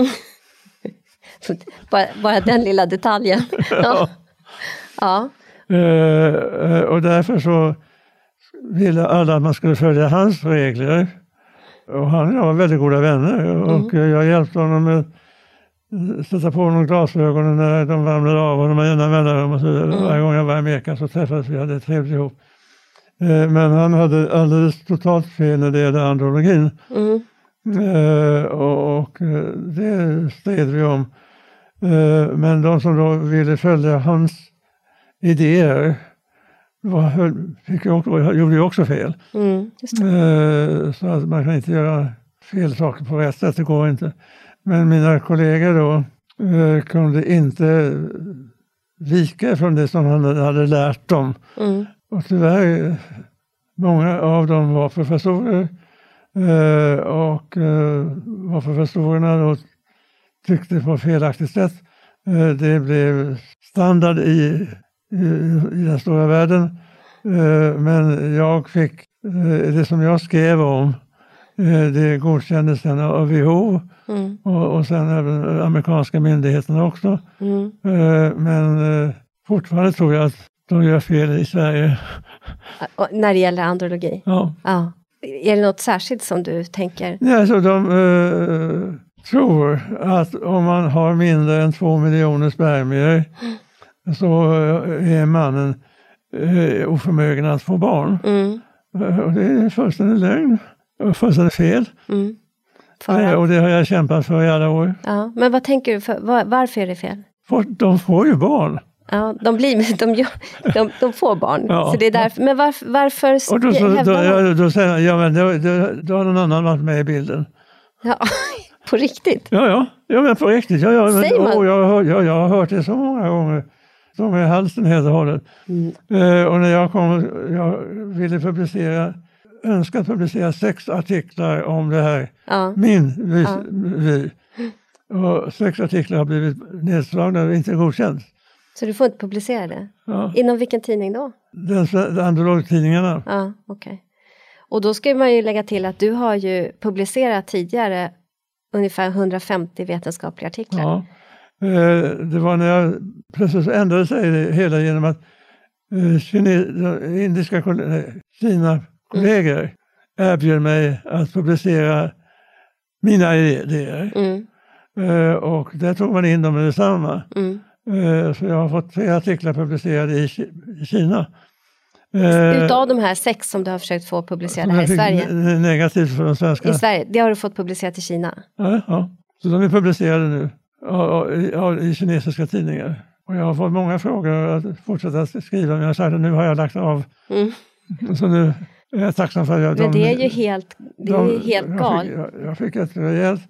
Bara, bara den lilla detaljen. ja. ja.
Eh, eh, och därför så ville alla att man skulle följa hans regler. Och han och jag var väldigt goda vänner och eh, jag hjälpte honom med sätta på honom glasögonen när de ramlade av honom med jämna mellanrum och så vidare. Varje gång jag var i Amerika så träffades vi och hade trevligt ihop. Eh, Men han hade alldeles totalt fel när det gällde andrologin.
Mm.
Eh, och, eh, det stred vi om. Men de som då ville följa hans idéer var, fick också, gjorde ju också fel.
Mm.
Så att man kan inte göra fel saker på rätt sätt, det går inte. Men mina kollegor då eh, kunde inte vika från det som han hade lärt dem.
Mm.
Och tyvärr, många av dem var professorer eh, och eh, vad professorerna då tyckte på felaktigt sätt. Eh, det blev standard i, i, i den stora världen. Men jag fick det som jag skrev om, det godkändes sen av WHO
Mm.
och, och sen även amerikanska myndigheterna också.
Mm.
Eh, men eh, fortfarande tror jag att de gör fel i Sverige.
Och När det gäller andrologi.
Ja.
Ja. Är det något särskilt som du tänker?
Ja, alltså de eh, tror att om man har mindre än två miljoner spermier så eh, är mannen eh, oförmögen att få barn.
Mm.
Eh, Och det är fullständigt lögn och fullständigt fel.
Mm. Att,
Och det har jag kämpat för i alla år.
ja. Men vad tänker du, för, var, varför är det fel?
För De får ju barn.
Ja, de, blir, de, gör, de, de får barn.
Ja.
Så det är därför, men varför, varför
Och då, så, då, ja, då säger jag, ja men då, då, då har någon annan varit med i bilden.
Ja, på riktigt?
Ja, ja, ja men på riktigt. Ja, ja, men,
Säger man?
åh, jag, har hört- ja, jag har hört det så många gånger. De i halsen helt och hållet.
Mm.
Eh, och när jag kom, jag ville publicera, önskat publicera sex artiklar om det här,
Ja.
min vi,
Ja.
vi. Och sex artiklar har blivit nedslagna och inte godkänt.
Så du får inte publicera det?
Ja.
Inom vilken tidning då?
Den, sve- andrologtidningarna.
Ja, okej. Och då ska man ju lägga till att du har ju publicerat tidigare ungefär 150 vetenskapliga artiklar.
Ja. Eh, det var när jag plötsligt ändrade sig det hela genom att eh, kine, indiska koll- nej, Kina-kollegor erbjöd mig att publicera mina idéer.
Mm,
Eh, och där tog man in dem med detsamma.
mm.
Eh, så jag har fått tre artiklar publicerade i, Ki- i Kina. Eh,
Utav de här sex som du har försökt få publicerade här i Sverige?
ne- Negativt för de svenska.
I Sverige, det har du fått publicerat i Kina?
Ja. Så de är publicerade nu i, i kinesiska tidningar. Och jag har fått många frågor att fortsätta skriva, men jag har sagt att nu har jag lagt av.
Mm.
Så nu är jag tacksam för att jag...
Men
de-
det är ju helt, det är
de-
helt galet.
Jag, jag fick ett rejält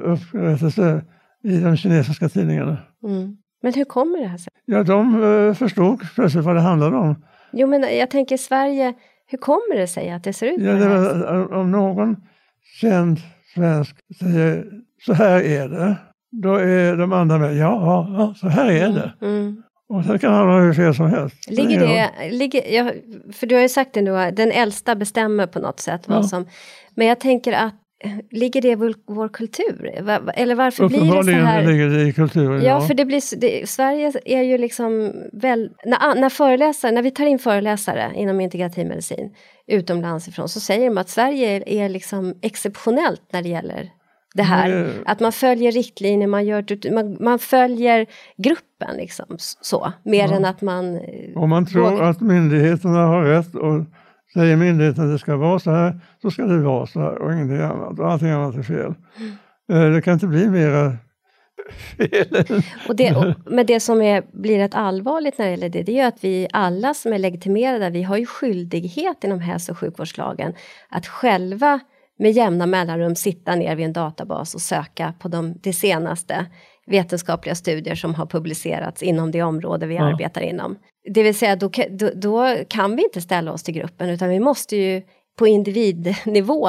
upprättelse i de kinesiska tidningarna.
Mm. Men hur kommer det här sig?
Ja, de eh, förstod plötsligt vad det handlade om.
Jo, men jag tänker Sverige, hur kommer det sig att det ser ut
Ja, det var, om någon känd svensk säger så här är det, då är de andra med ja, ja, så här är det.
Mm.
Och sen kan han ha hur fel som helst.
Ligger
Ja.
det, ligger, jag, för du har ju sagt det nu, den äldsta bestämmer på något sätt vad
Ja.
som... Men jag tänker att, ligger det i vår, kultur? Eller varför blir det så här?
ligger det i kulturen.
Ja, för det blir, det, Sverige är ju liksom väl... När, när, föreläsare, när vi tar in föreläsare inom integrativ medicin utomlands ifrån så säger de att Sverige är, är liksom exceptionellt när det gäller det här.
Det-
Att man följer riktlinjer, man, gör, man, man följer gruppen liksom så. Mer än att man... eh,
Om man tror
vågar-
att myndigheterna har rätt och säger myndigheten att det ska vara så här, så ska det vara så här och ingenting annat. Och allting annat är fel. Eh, Det kan inte bli mera fel.
Och det, och, men det som är, blir rätt allvarligt när det gäller det, det är ju att vi alla som är legitimerade, vi har ju skyldighet inom hälso och sjukvårdslagen att själva med jämna mellanrum sitta ner vid en databas och söka på de, det senaste vetenskapliga studier som har publicerats inom det område vi
Ja.
arbetar inom. Det vill säga, då, då, då kan vi inte ställa oss till gruppen, utan vi måste ju på individnivå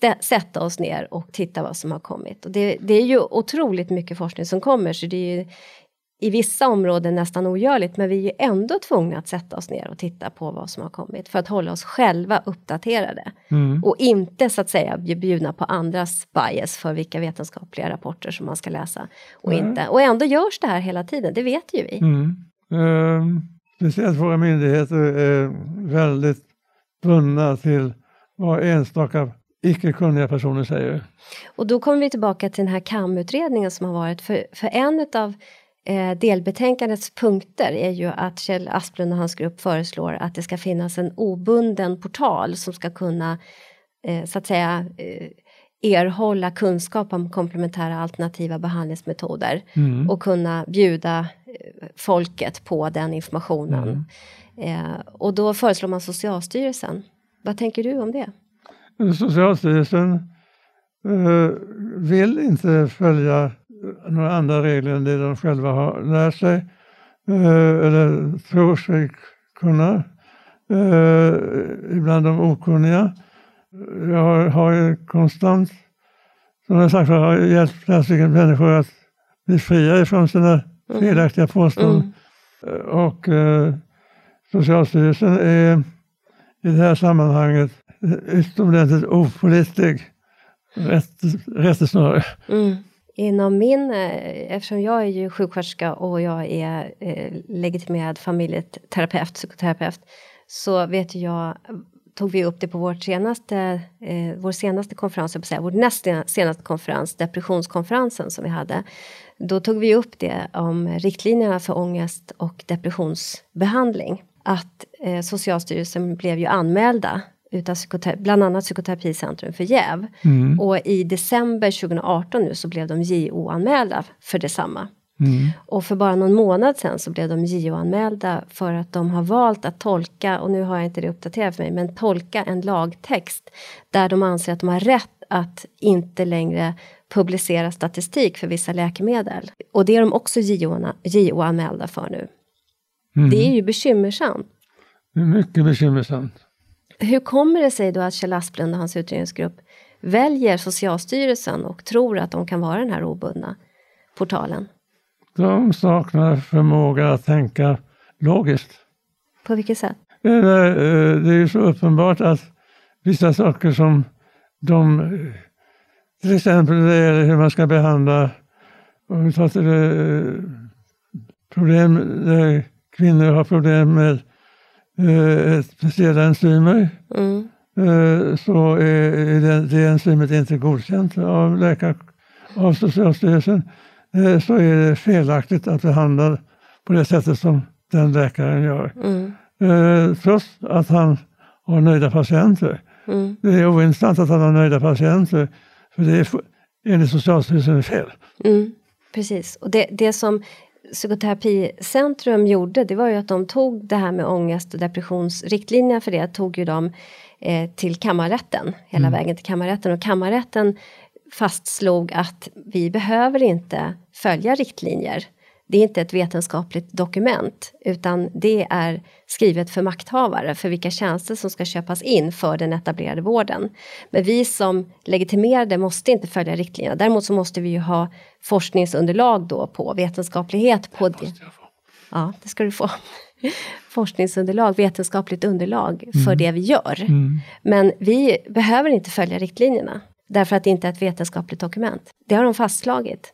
stä- sätta oss ner och titta vad som har kommit. Och det, det är ju otroligt mycket forskning som kommer, så det är ju i vissa områden nästan ogörligt men vi är ändå tvungna att sätta oss ner och titta på vad som har kommit för att hålla oss själva uppdaterade.
Mm.
Och inte så att säga bli bjudna på andras bias för vilka vetenskapliga rapporter som man ska läsa. Och,
Mm.
inte. och ändå görs det här hela tiden, det vet ju vi.
Mm. Ehm, speciellt våra myndigheter är väldigt bundna till vad enstaka icke kunniga personer säger.
Och då kommer vi tillbaka till den här KAM-utredningen som har varit. För, för en av eh, delbetänkandets punkter är ju att Kjell Asplund och hans grupp föreslår att det ska finnas en obunden portal som ska kunna eh, så att säga eh, erhålla kunskap om komplementära alternativa behandlingsmetoder
Mm.
och kunna bjuda folket på den informationen. Eh, och då föreslår man Socialstyrelsen. Vad tänker du om det?
Socialstyrelsen eh, vill inte följa några andra regler än det de själva har lärt sig eh, eller tror sig kunna. Eh, ibland de okunniga. Jag har, har ju konstant, som jag sagt, har hjälpt flera stycken människor att bli fria ifrån sina felaktiga påståenden.
Mm.
Och eh, Socialstyrelsen är i det här sammanhanget utomordentligt opålitlig rätt, rättesnöre.
Mm. Inom min, eh, eftersom jag är ju sjuksköterska och jag är eh, legitimerad familjeterapeut, psykoterapeut, så vet jag, tog vi upp det på vårt senaste, eh, vår senaste konferens, jag säga, vår näst senaste konferens, depressionskonferensen som vi hade. Då tog vi upp det om riktlinjerna för ångest och depressionsbehandling. Att eh, Socialstyrelsen blev ju anmälda utav psykoterapi, bland annat Psykoterapicentrum för jäv.
Mm.
Och i december 2018 nu så blev de JO-anmälda för detsamma.
Mm.
Och för bara någon månad sedan så blev de JO-anmälda för att de har valt att tolka, och nu har jag inte det uppdaterat för mig, men tolka en lagtext där de anser att de har rätt att inte längre publicera statistik för vissa läkemedel. Och det är de också JO-anmälda för nu.
Mm.
Det är ju bekymmersamt.
Det är mycket bekymmersamt.
Hur kommer det sig då att Kjell Asplund och hans utredningsgrupp väljer Socialstyrelsen och tror att de kan vara den här obundna portalen?
De saknar förmåga att tänka logiskt.
På vilket sätt?
Det är, eh, ju så uppenbart att vissa saker som de, till exempel när det gäller hur man ska behandla, om vi tar till eh, problem där kvinnor har problem med speciella enzymer,
Mm.
eh, så är det, det enzymet inte godkänt av läkare, av Socialstyrelsen, eh, så är det felaktigt att behandla på det sättet som den läkaren gör.
Mm.
Eh, trots att han har nöjda patienter.
Mm.
Det är ointressant att han har nöjda patienter, för det är enligt Socialstyrelsen fel.
Mm. Precis, och det, det som Psykoterapicentrum gjorde det var ju att de tog det här med ångest och depressionsriktlinjerna för det tog ju de eh, till kammarrätten, hela vägen till kammarrätten och kammarrätten fastslog att vi behöver inte följa riktlinjer. Det är inte ett vetenskapligt dokument utan det är skrivet för makthavare för vilka tjänster som ska köpas in för den etablerade vården. Men vi som legitimerade måste inte följa riktlinjerna. Däremot så måste vi ju ha forskningsunderlag då på vetenskaplighet på det. Ja, det ska du få. Forskningsunderlag, vetenskapligt underlag för det vi gör.
Mm.
Men vi behöver inte följa riktlinjerna därför att det inte är ett vetenskapligt dokument. Det har de fastslagit.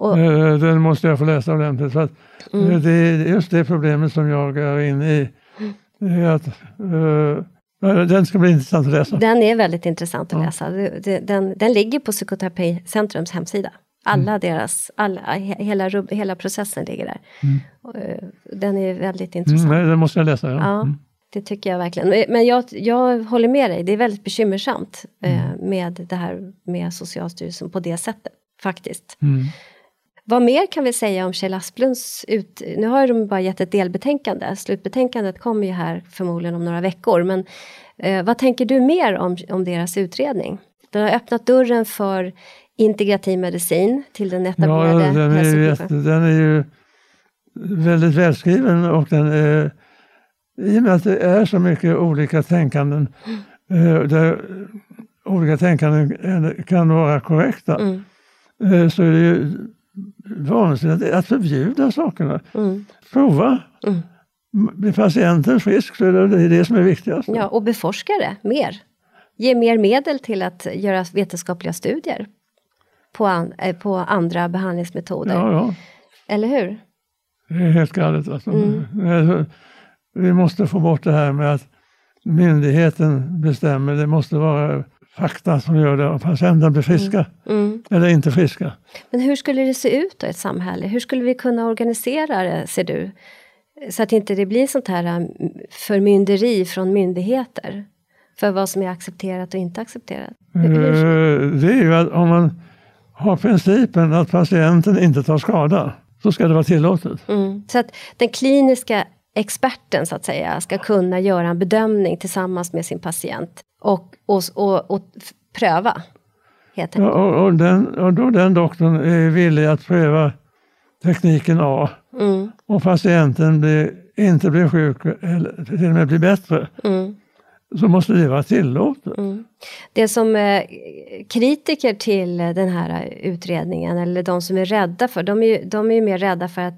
Och,
Eh, Den måste jag få läsa ordentligt. För att
Mm.
eh, Det är just det problemet som jag är inne i. Är att, eh, den ska bli intressant att läsa.
Den är väldigt intressant att
Ja.
läsa. Den, den ligger på Psykoterapicentrums hemsida. Alla deras, alla, he- hela, hela processen ligger där. Eh, Den är väldigt
Mm,
intressant.
nej, den måste jag läsa. Ja.
Ja,
Mm.
det tycker jag verkligen. Men- jag, jag håller med dig, det är väldigt bekymmersamt eh, med det här med Socialstyrelsen på det sättet. Faktiskt.
Mm.
Vad mer kan vi säga om Kjell Asplunds ut... Nu har de bara gett ett delbetänkande. Slutbetänkandet kommer ju här förmodligen om några veckor. Men eh, vad tänker du mer om, om deras utredning? Den har öppnat dörren för integrativ medicin till den
Ja,
etablerade
den är, ju den är ju väldigt välskriven och den är, i och med att det är så mycket olika tänkanden, eh, där olika tänkanden kan vara korrekta,
Mm,
eh, så är det ju vansinnigt att förbjuda sakerna.
Mm.
Prova.
Mm.
Blir patienten frisk så är det det som är viktigast.
Ja, och beforska det mer. Ge mer medel till att göra vetenskapliga studier på, an, eh, på andra behandlingsmetoder.
Ja, ja.
Eller hur?
Det är helt galet. Alltså.
Mm.
Alltså, Vi måste få bort det här med att myndigheten bestämmer. Det måste vara fakta som gör det och patienten blir friska
Mm.
eller inte friska.
Men hur skulle det se ut då i ett samhälle? Hur skulle vi kunna organisera det, ser du? Så att inte det blir sånt här um, förmynderi från myndigheter. För vad som är accepterat och inte accepterat. Hur, hur,
Eh, Det är ju att om man har principen att patienten inte tar skada så ska det vara tillåtet.
mm. Så att den kliniska experten så att säga ska kunna göra en bedömning tillsammans med sin patient. Och, och, och, och pröva. Helt
Ja,
enkelt.
och, och, den, och då den doktorn är villig att pröva tekniken A
Mm,
och patienten blir, inte blir sjuk eller till och med blir bättre
mm.
så måste det vara tillåtet.
Mm. Det som eh, kritiker till den här utredningen, eller de som är rädda för, de är ju, de är ju mer rädda för att,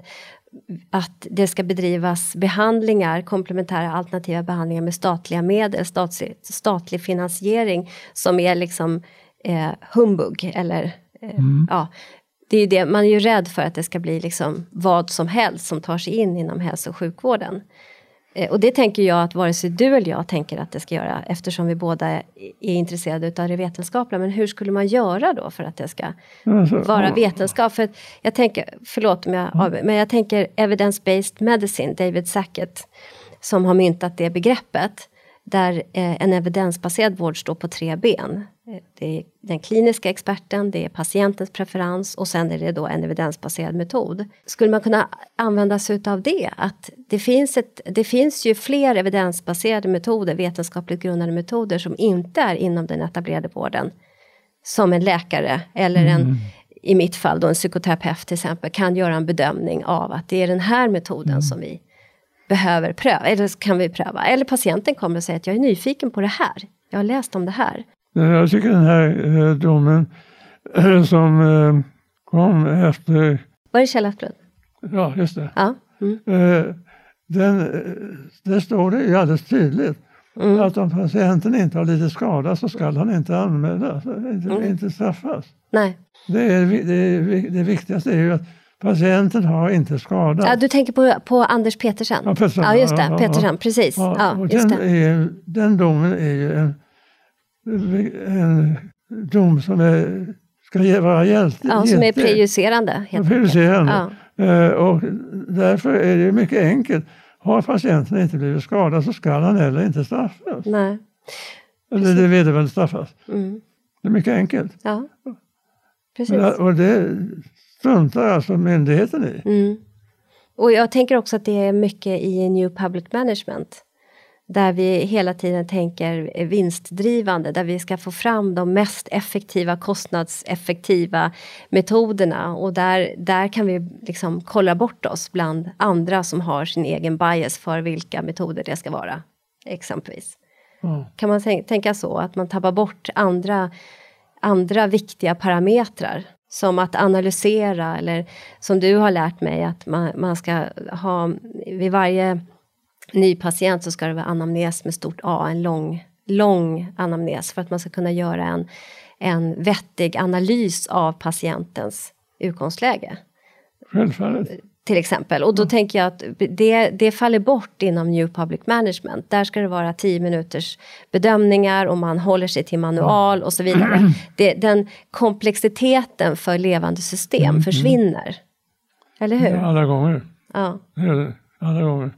att det ska bedrivas behandlingar, komplementära alternativa behandlingar med statliga medel, statlig, statlig finansiering, som är liksom eh, humbug, eller eh, ja, det är det, man är ju rädd för att det ska bli liksom vad som helst som tar sig in inom hälso och sjukvården. Eh, Och det tänker jag att vare sig du eller jag tänker att det ska göra eftersom vi båda är intresserade utav det vetenskapliga. Men hur skulle man göra då för att det ska
Alltså,
vara vetenskap? För jag tänker, förlåt om jag avbryter, men jag tänker evidence-based medicine, David Sackett, som har myntat det begreppet. Där eh, en evidensbaserad vård står på tre ben. Eh, Det är den kliniska experten, det är patientens preferens och sen är det då en evidensbaserad metod. Skulle man kunna använda sig av det? Att det finns, ett, det finns ju fler evidensbaserade metoder, vetenskapligt grundade metoder som inte är inom den etablerade vården. Som en läkare eller en, i mitt fall då en psykoterapeut till exempel, kan göra en bedömning av att det är den här metoden som vi behöver pröva, eller kan vi pröva. Eller patienten kommer och säger att jag är nyfiken på det här. Jag har läst om det här.
Jag tycker den här eh, domen eh, som eh, kom efter,
Var det Källaflod?
ja just det,
Ja. Mm.
Eh, den, eh, där står det ju alldeles tydligt
Mm.
att om patienten inte har lidit skada så ska han inte anmälas, inte,
Mm.
inte straffas.
Nej.
Det, är, det, är, det viktigaste är ju att patienten har inte skada.
Ja, du tänker på, på Anders Petersen?
Ja, Petersen,
Ja, just det.
ja,
Petersen, precis.
Ja,
Ja,
den,
det.
är, den domen är ju en, en dom som är, ska ge- vara hjält,
Ja, som är prejudicerande.
Prejudicerande.
Ja.
Eh, och därför är det mycket enkelt. Har patienten inte blivit skadad så ska han heller inte straffas.
Nej.
Eller det vederbörande straffas.
Mm.
Det är mycket enkelt.
Ja. Precis.
Men, och det struntar alltså myndigheten i.
Mm. Och jag tänker också att det är mycket i New Public Management. Där vi hela tiden tänker vinstdrivande, där vi ska få fram de mest effektiva, kostnadseffektiva metoderna. Och där, där kan vi liksom kolla bort oss bland andra som har sin egen bias för vilka metoder det ska vara. Exempelvis.
Ja.
Kan man tänk, tänka så, att man tappar bort andra, andra viktiga parametrar? Som att analysera eller som du har lärt mig att man, man ska ha vid varje ny patient så ska det vara anamnes med stort A, en lång, lång anamnes för att man ska kunna göra en, en vettig analys av patientens utgångsläge
Självfallet.
till exempel. Och då tänker jag att det, det faller bort inom New Public Management. Där ska det vara 10 minuters bedömningar och man håller sig till manual och så vidare. Det, den komplexiteten för levande system försvinner. Eller hur?
Ja, alla gånger.
Ja.
Alla gånger.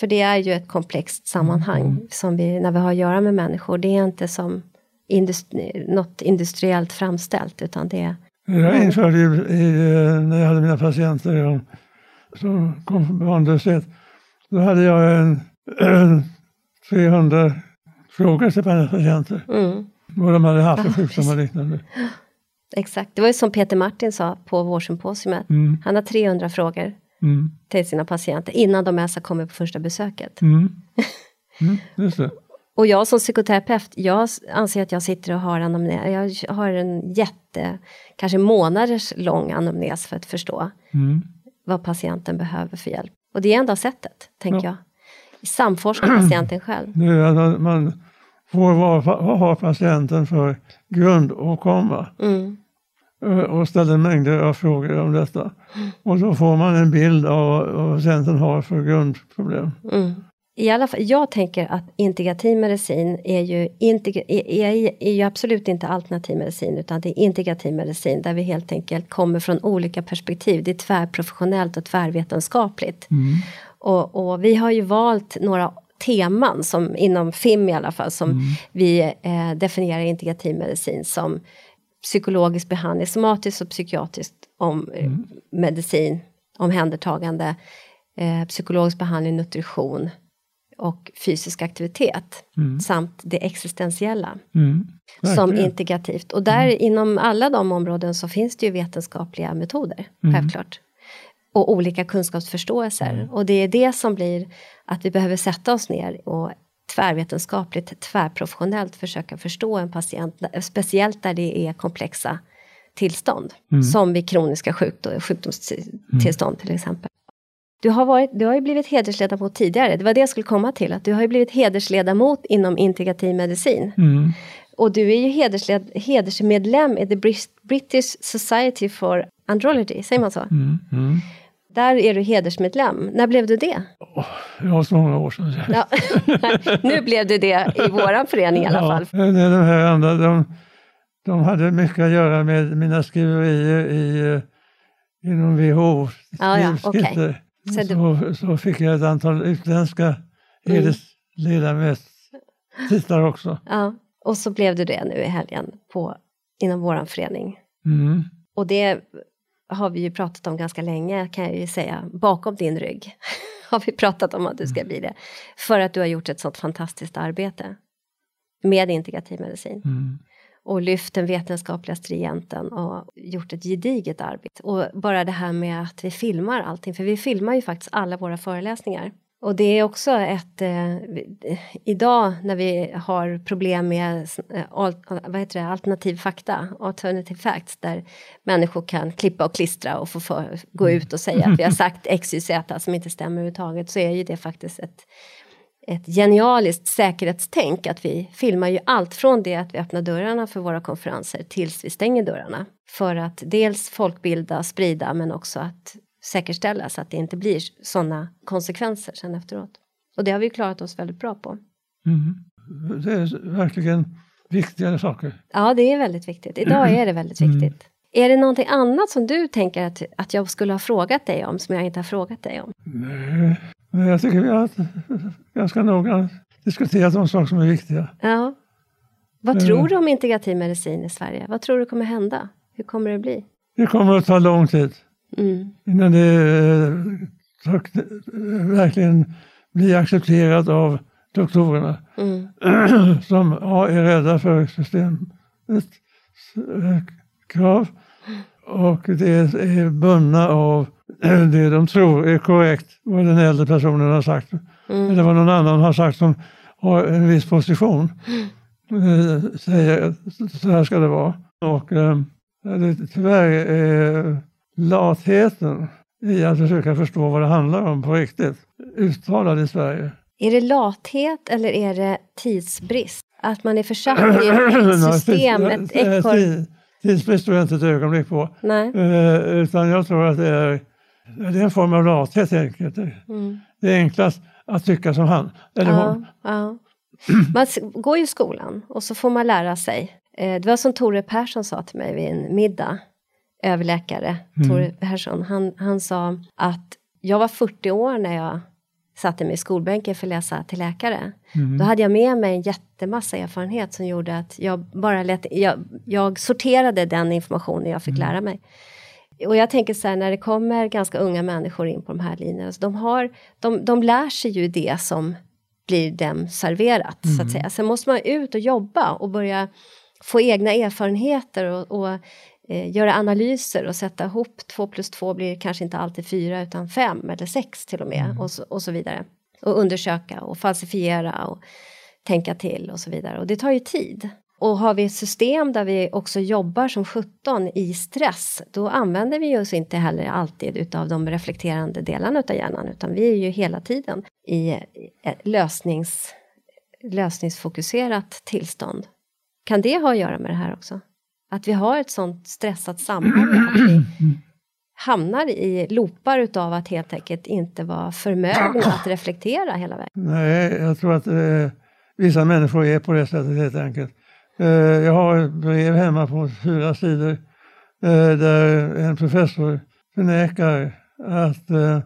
För det är ju ett komplext sammanhang som vi, när vi har att göra med människor. Det är inte som industri, något industriellt framställt utan det är
Jag införde ju i, när jag hade mina patienter om- som kom från barnlöshet. Då hade jag en, en 300 frågor till mina patienter.
mm,
Vad de hade haft för
Ja,
sjukdomar och liknande.
exakt. Det var ju som Peter Martin sa på vårsymposiumet.
Mm,
Han har 300 frågor
mm,
till sina patienter innan de ens har kommit på första besöket.
mm. Mm.
Och jag som psykoterapeut, jag anser att jag sitter och har anamnes, jag har en jätte, kanske månaders lång anamnes för att förstå
Mm.
vad patienten behöver för hjälp. Och det är enda sättet, tänker
Ja.
jag. Samforska patienten själv.
Det är att man- får vad, vad har patienten för grund att komma
Mm.
Eh, och ställer mängder av frågor om detta. Och då får man en bild av vad patienten har för grundproblem.
Mm. I alla fall, jag tänker att integrativ medicin är ju, integ- är, är, är ju absolut inte alternativ medicin utan det är integrativ medicin där vi helt enkelt kommer från olika perspektiv. Det är tvärprofessionellt och tvärvetenskapligt. Och, och vi har ju valt några teman som inom FIM i alla fall som vi eh, definierar integrativ medicin som psykologisk behandling, somatiskt och psykiatriskt om eh, medicin, omhändertagande, eh, psykologisk behandling, nutrition och fysisk aktivitet samt det existentiella
Mm.
som integrativt. Och där inom alla de områden så finns det ju vetenskapliga metoder, självklart. Och olika kunskapsförståelser. Och det är det som blir att vi behöver sätta oss ner och tvärvetenskapligt, tvärprofessionellt försöka förstå en patient, speciellt där det är komplexa tillstånd. Som vid kroniska sjukdom, sjukdomstillstånd till exempel. Du har, varit, du har ju blivit hedersledamot tidigare, det var det jag skulle komma till, att du har ju blivit hedersledamot inom integrativ medicin.
Mm.
Och du är ju hedersled, hedersmedlem i The British Society for Andrology, säger man så?
Mm. Mm.
Där är du hedersmedlem. När blev du det?
Det var så många år sedan.
Ja. nu blev du det i våran förening i alla fall.
Ja, det är de här andra, de, de hade mycket att göra med mina skriverier i, eh, inom WHO.
Ja, ja,
tidskrifter.
Så
Så, så fick jag ett antal utländska hedersledamöter titlar också.
Ja. Och så blev du det nu i helgen på, inom våran förening.
Mm.
Och det har vi ju pratat om ganska länge kan jag ju säga. Bakom din rygg har vi pratat om att du ska bli det. För att du har gjort ett sånt fantastiskt arbete med integrativ medicin.
Mm.
och lyft den vetenskapliga stringenten och gjort ett gediget arbete. Och bara det här med att vi filmar allting, för vi filmar ju faktiskt alla våra föreläsningar. Och det är också ett, eh, vi- idag när vi har problem med eh, al, vad heter det, alternativ fakta, alternative facts, där människor kan klippa och klistra och få för, gå ut och säga att vi har sagt X, Y, Z som inte stämmer överhuvudtaget, så är ju det faktiskt ett ett genialiskt säkerhetstänk att vi filmar ju allt från det att vi öppnar dörrarna för våra konferenser tills vi stänger dörrarna. För att dels folkbilda, sprida men också att säkerställa så att det inte blir sådana konsekvenser sen efteråt. Och det har vi klarat oss väldigt bra på.
Mm. Det är verkligen viktiga saker.
Ja, det är väldigt viktigt. Idag är det väldigt viktigt. Är det någonting annat som du tänker att, att jag skulle ha frågat dig om som jag inte har frågat dig om?
Nej, Men jag tycker vi har ganska noga diskuterat de saker som är viktiga.
Ja. Vad
Mm.
tror du om integrativ medicin i Sverige? Vad tror du kommer hända? Hur kommer det bli?
Det kommer att ta lång tid
Mm.
innan det eh, verkligen blir accepterat av doktorerna
Mm.
som är rädda för systemets eh, krav och det är bundna av det de tror är korrekt vad den äldre personen har sagt
Mm.
eller vad någon annan har sagt som har en viss position. Eh, säger att så här ska det vara. Och det tyvärr är latheten i att försöka förstå vad det handlar om på riktigt uttalad i Sverige.
Är det lathet eller är det tidsbrist? Att man är försatt i ett system, ett ekorr...
Tid- Tidsbrist tror jag inte ett ögonblick på.
Nej.
Eh, utan jag tror att det är, det är en form av lathet helt enkelt.
Mm.
Det är enklast att tycka som han eller
Ja,
hon.
ja. Man går ju skolan och så får man lära sig. Eh, Det var som Tore Persson sa till mig vid en middag, överläkare Tore Persson. Han, han sa att jag var 40 år när jag satte mig i skolbänken för att läsa till läkare. Då hade jag med mig en jättemassa erfarenhet som gjorde att jag bara lät, jag, jag sorterade den informationen jag fick lära mig. Och jag tänker så här, när det kommer ganska unga människor in på de här linjerna, så de, har, de, de lär sig ju det som blir dem serverat, så att säga. Sen måste man ut och jobba och börja få egna erfarenheter och, och eh, göra analyser och sätta ihop två plus två blir kanske inte alltid fyra utan fem eller sex till och med och, så, och så vidare. Och undersöka och falsifiera och tänka till och så vidare. Och det tar ju tid. Och har vi ett system där vi också jobbar som 17 i stress, då använder vi oss inte heller alltid utav de reflekterande delarna utav hjärnan, utan vi är ju hela tiden i lösnings, lösningsfokuserat tillstånd. Kan det ha att göra med det här också? Att vi har ett sånt stressat samhälle, att vi hamnar i loopar utav att helt enkelt inte vara förmögna att reflektera hela vägen?
Nej, jag tror att eh, vissa människor är på det sättet helt enkelt. Eh, jag har ett brev hemma på fyra sidor eh, där en professor förnekar att eh,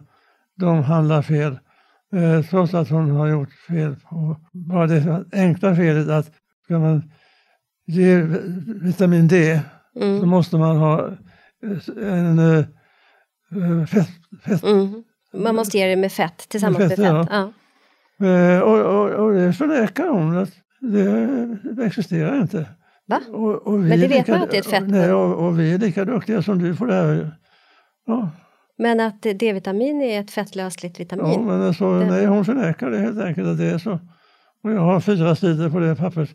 de handlar fel. Eh, trots att hon har gjort fel på bara det enkla felet att ska man ge vitamin D mm. så måste man ha en fett. fett.
Mm. Man måste ge det med fett tillsammans med fett. Med fett ja.
Ja. Och, och, och det förnekar hon. Att det existerar inte.
Va? Och, och Men det vet lika, man att det är ett fett?
Nej, och, och, vi är lika duktiga som du på det här. Ja.
Men att D-vitamin är ett fettlösligt vitamin?
Ja, men alltså, det... nej, hon förnekar det helt enkelt att det är så. Och jag har fyra sidor på det pappret.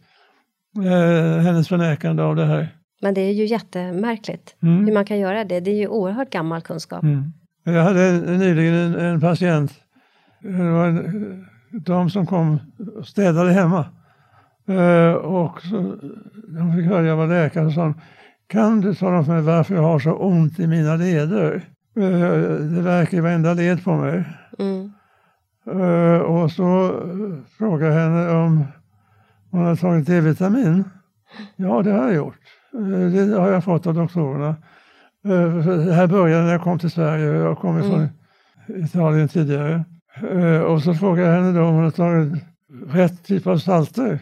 Eh, hennes förnekande av det här.
Men det är ju jättemärkligt mm. hur man kan göra det. Det är ju oerhört gammal kunskap.
Mm. Jag hade nyligen en, en patient, det var en, de som kom och städade hemma. Uh, och så, de fick höra jag var läkare och sa kan du tala om för mig varför jag har så ont i mina leder? Uh, det verkar i varenda led på mig. Mm. Och så frågade jag henne om hon hade tagit D-vitamin. Ja, det har jag gjort. Det har jag fått av doktorerna. Det här började när jag kom till Sverige. Jag kom mm. från Italien tidigare. Och så frågade jag henne då om hon hade tagit rätt typ av salter.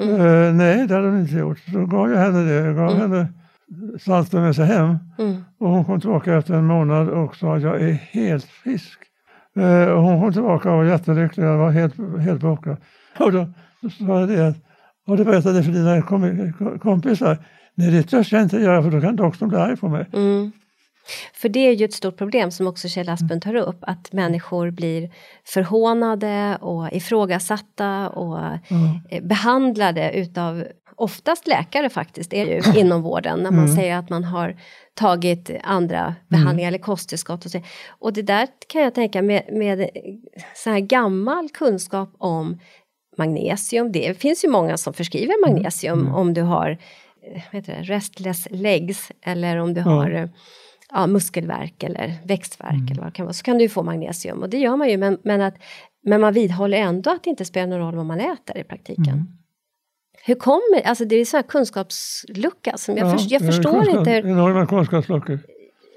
Mm. Nej, det hade hon inte gjort. Så gav jag henne det. Jag gav mm. henne salten med sig hem. Mm. Och hon kom tillbaka efter en månad och sa att jag är helt frisk. Och hon kom tillbaka och var jättelycklig. Jag var helt, helt. Och då sa det att har du berättat det för dina kompisar? Nej, det törs jag inte göra för då kan doktorn bli arg på mig.
Mm. För det är ju ett stort problem som också Kjell Aspen tar upp, att människor blir förhånade och ifrågasatta och mm. behandlade utav oftast läkare faktiskt, är ju inom vården, när man mm. säger att man har tagit andra behandlingar mm. eller kosttillskott. Och, så. och det där kan jag tänka med, med så här gammal kunskap om magnesium, det finns ju många som förskriver mm. magnesium mm. om du har eh, vad heter det, restless legs eller om du har ja, muskelvärk eller växtverk mm. eller vad det kan vara, så kan du få magnesium. Och det gör man ju, men, men, att, men man vidhåller ändå att det inte spelar någon roll vad man äter i praktiken. Mm. Hur kommer, alltså det är så här kunskapslucka som jag, ja, för, jag förstår kunskap, inte. Hur,
enorma kunskapsluckor.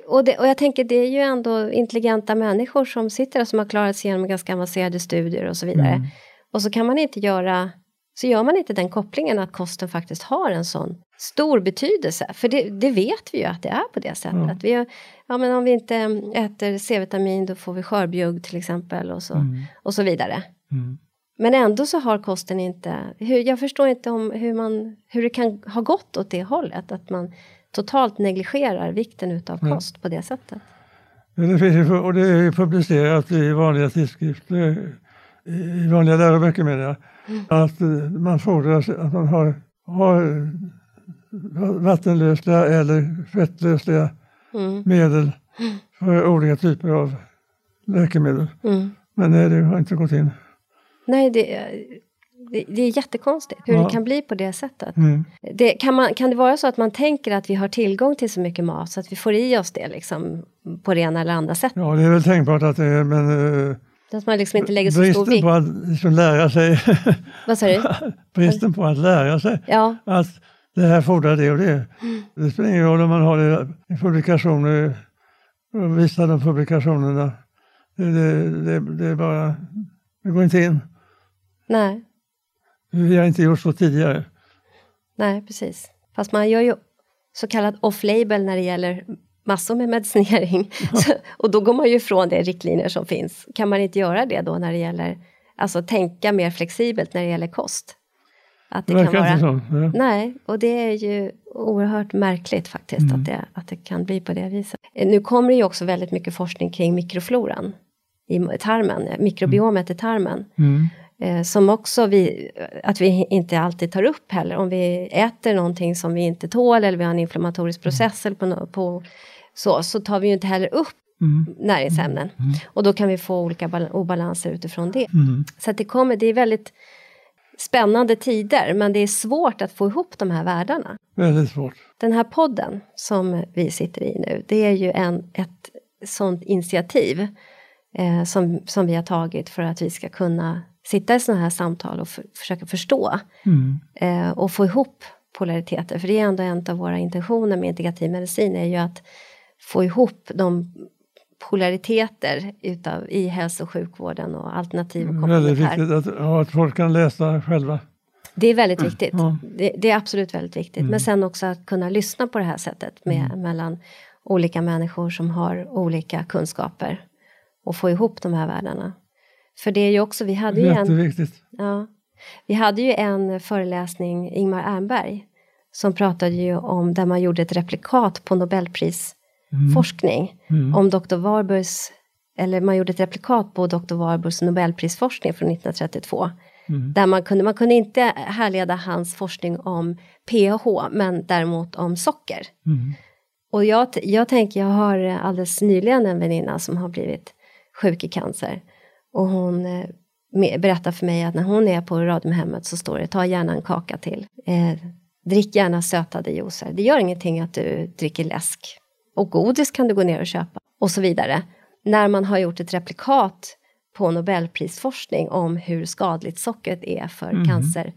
Och, det, och jag tänker det är ju ändå intelligenta människor som sitter och som har klarat sig igenom ganska avancerade studier och så vidare. Mm. Och så kan man inte göra så gör man inte den kopplingen att kosten faktiskt har en sån stor betydelse. För det, det vet vi ju att det är på det sättet. Mm. Att vi, ja, men om vi inte äter C-vitamin då får vi skörbjugg till exempel och så, mm. och så vidare. Mm. Men ändå så har kosten inte, hur, jag förstår inte om hur, man, hur det kan ha gått åt det hållet. Att man totalt negligerar vikten utav kost på det sättet.
Det finns och det är publicerat i vanliga tidskrifter, i vanliga läroböcker menar jag. Mm. Att eh, man fordrar att man har, har vattenlösliga eller fettlösliga mm. medel för olika typer av läkemedel. Mm. Men nej, det har inte gått in.
Nej, det, det, det är jättekonstigt hur ja. det kan bli på det sättet. Mm. Det, kan, man, kan det vara så att man tänker att vi har tillgång till så mycket mat så att vi får i oss det liksom, på det ena eller andra sätt?
Ja, det är väl tänkbart att det är, men uh,
att man liksom inte lägger så stor vikt.
på att liksom lära sig.
Vad sa du?
Bristen på att lära sig.
Ja.
Att det här fordrar det och det. Det spelar ingen roll om man har det i publikationer visar de publikationerna. Det, det, det, det, är bara, det går inte in.
Nej.
Vi har inte gjort så tidigare.
Nej, precis. Fast man gör ju så kallad off-label när det gäller massor med medicinering. Ja. Så, och då går man ju ifrån de riktlinjer som finns. Kan man inte göra det då när det gäller, alltså tänka mer flexibelt när det gäller kost?
Att det, det kan vara, så.
Ja. Nej, och det är ju oerhört märkligt faktiskt mm. att, det, att det kan bli på det viset. Nu kommer det ju också väldigt mycket forskning kring mikrofloran i tarmen, mikrobiomet mm. i tarmen. Mm. Eh, som också vi, att vi inte alltid tar upp heller. Om vi äter någonting som vi inte tål eller vi har en inflammatorisk process eller på, på, så, så tar vi ju inte heller upp mm. näringsämnen. Mm. Och då kan vi få olika obalanser utifrån det. Mm. Så det, kommer, det är väldigt spännande tider men det är svårt att få ihop de här världarna.
Väldigt svårt.
Den här podden som vi sitter i nu, det är ju en, ett sånt initiativ eh, som, som vi har tagit för att vi ska kunna sitta i sådana här samtal och försöka förstå mm. eh, och få ihop polariteter. För det är ändå en av våra intentioner med integrativ medicin är ju att få ihop de polariteter utav, i hälso och sjukvården och alternativ och
Väldigt viktigt att, att folk kan läsa själva.
Det är väldigt viktigt. Ja. Det, det, är absolut väldigt viktigt. Mm. Men sen också att kunna lyssna på det här sättet med, mm. mellan olika människor som har olika kunskaper och få ihop de här världarna. För det är ju också, vi hade ju en... Ja, vi hade ju en föreläsning, Ingmar Ernberg, som pratade ju om där man gjorde ett replikat på Nobelprisforskning. Mm. Mm. Om Dr. Warburgs, eller man gjorde ett replikat på Dr. Warburgs Nobelprisforskning från 1932. Mm. Där man kunde, man kunde inte härleda hans forskning om pH, men däremot om socker. Mm. Och jag, jag tänker, jag har alldeles nyligen en väninna som har blivit sjuk i cancer. Och hon eh, berättar för mig att när hon är på Radiumhemmet så står det ta gärna en kaka till. Eh, drick gärna sötade juicer. Det gör ingenting att du dricker läsk. Och godis kan du gå ner och köpa. Och så vidare. När man har gjort ett replikat på Nobelprisforskning om hur skadligt sockret är för, mm. cancer,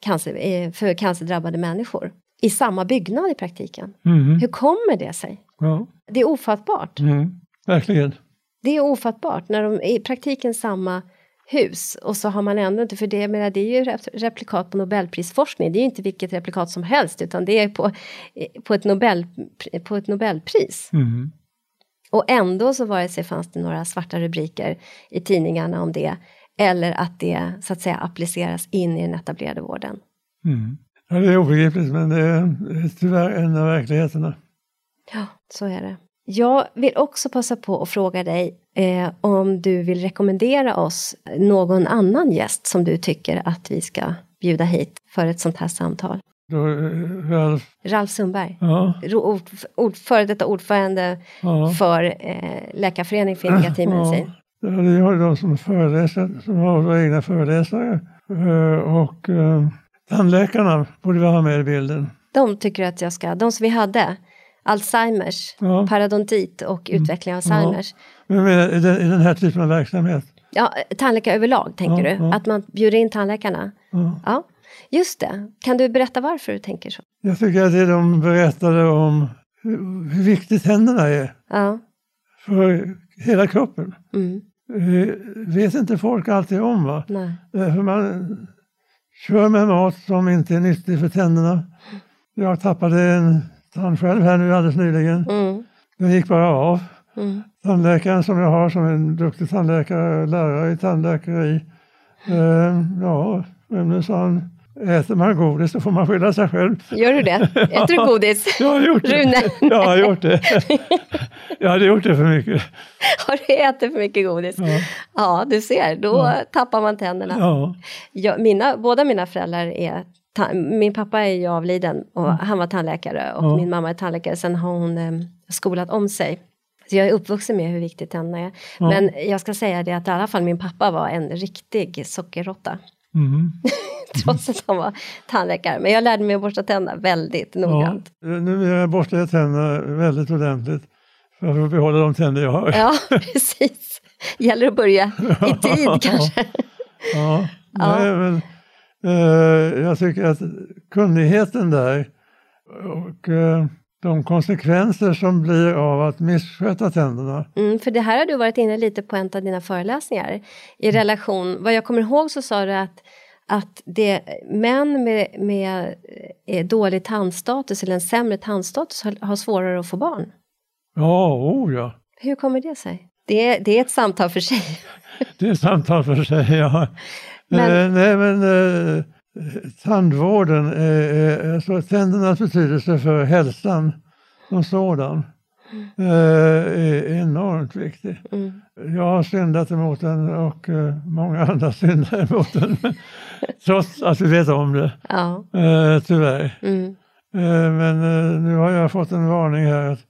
cancer, eh, för cancerdrabbade människor. I samma byggnad i praktiken. Mm. Hur kommer det sig? Ja. Det är ofattbart.
Mm. Verkligen.
Det är ofattbart när de i praktiken samma hus och så har man ändå inte, för det, menar, det är ju replikat på Nobelprisforskning, det är ju inte vilket replikat som helst utan det är på, på, ett, Nobel, på ett Nobelpris. Mm. Och ändå så vare sig fanns det några svarta rubriker i tidningarna om det eller att det så att säga appliceras in i den etablerade vården.
Mm. Ja, det är obegripligt men det är tyvärr en av verkligheterna.
Ja, så är det. Jag vill också passa på att fråga dig eh, om du vill rekommendera oss någon annan gäst som du tycker att vi ska bjuda hit för ett sånt här samtal.
Då, eh, Ralf.
Ralf Sundberg, ja. ord, ord, före detta ordförande ja. för eh, Läkarföreningen för integrativ medicin.
Ja, det är de som föreläser, som har våra egna föreläsare. Eh, och eh, tandläkarna borde vi ha med i bilden.
De tycker att jag ska, de som vi hade, Alzheimers, ja. parodontit och utveckling av Alzheimers.
Ja. Men i den, här typen av verksamhet?
Ja, tandläkare överlag tänker ja, du? Att man bjuder in tandläkarna? Ja. Just det. Kan du berätta varför du tänker så?
Jag tycker att det de berättade om hur, viktigt tänderna är för hela kroppen. Mm. Det vet inte folk alltid om. Va? Nej. För man kör med mat som inte är nyttig för tänderna. Jag tappade en tand själv här nu alldeles nyligen. Mm. Den gick bara av. Mm. Tandläkaren som jag har som en duktig tandläkare, lärare i tandläkeri. Eh, ja, men sa han, äter man godis så får man skylla sig själv.
Gör du det? Äter du godis?
jag har gjort det. Rune? jag har gjort det. jag hade gjort det för mycket.
Har du ätit för mycket godis? Ja, ja du ser, då ja. tappar man tänderna. Ja. Jag, mina, båda mina föräldrar är min pappa är ju avliden och mm. han var tandläkare och min mamma är tandläkare. Sen har hon eh, skolat om sig. Så jag är uppvuxen med hur viktigt tänderna är. Ja. Men jag ska säga det att i alla fall min pappa var en riktig sockerrotta. Mm. Trots att han var tandläkare. Men jag lärde mig att borsta tänderna väldigt noggrant.
Ja, nu borstar jag tänderna väldigt ordentligt för att behålla de tänder jag har.
Ja, precis. Gäller att börja i tid kanske.
Ja, ja. Nej, men Eh, jag tycker att kunnigheten där och eh, de konsekvenser som blir av att missköta tänderna.
Mm, för det här har du varit inne lite på en av dina föreläsningar. I mm. relation, vad jag kommer ihåg så sa du att, att det, män med, med eh, dålig tandstatus eller en sämre tandstatus har, har svårare att få barn.
Ja, oh ja.
Hur kommer det sig? Det, det är ett samtal för sig.
det är ett samtal för sig, ja. Men... Eh, nej, men eh, tandvården, eh, alltså tändernas betydelse för hälsan som sådan eh, är enormt viktig.
Mm.
Jag har syndat emot den och eh, många andra syndar emot den. Trots att vi vet om det,
Ja.
eh, tyvärr.
Mm.
Eh, men eh, nu har jag fått en varning här att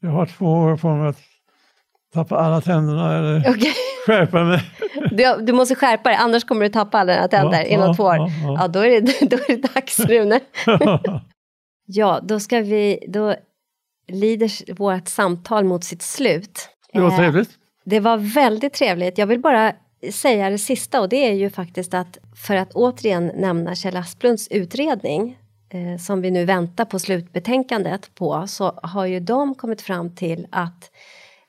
jag har två år på mig att tappa alla tänderna eller
Okej.
Skärpa mig.
Du, du måste skärpa dig, annars kommer du tappa alla dina tänder
Ja,
inom
ja,
två år.
ja,
Ja,
ja.
då, är det, då är det dags Rune. Ja, då ska vi, då lider vårt samtal mot sitt slut.
Det var
Eh,
trevligt.
Det var väldigt trevligt. Jag vill bara säga det sista och det är ju faktiskt att för att återigen nämna Kjell Asplunds utredning eh, som vi nu väntar på slutbetänkandet på så har ju de kommit fram till att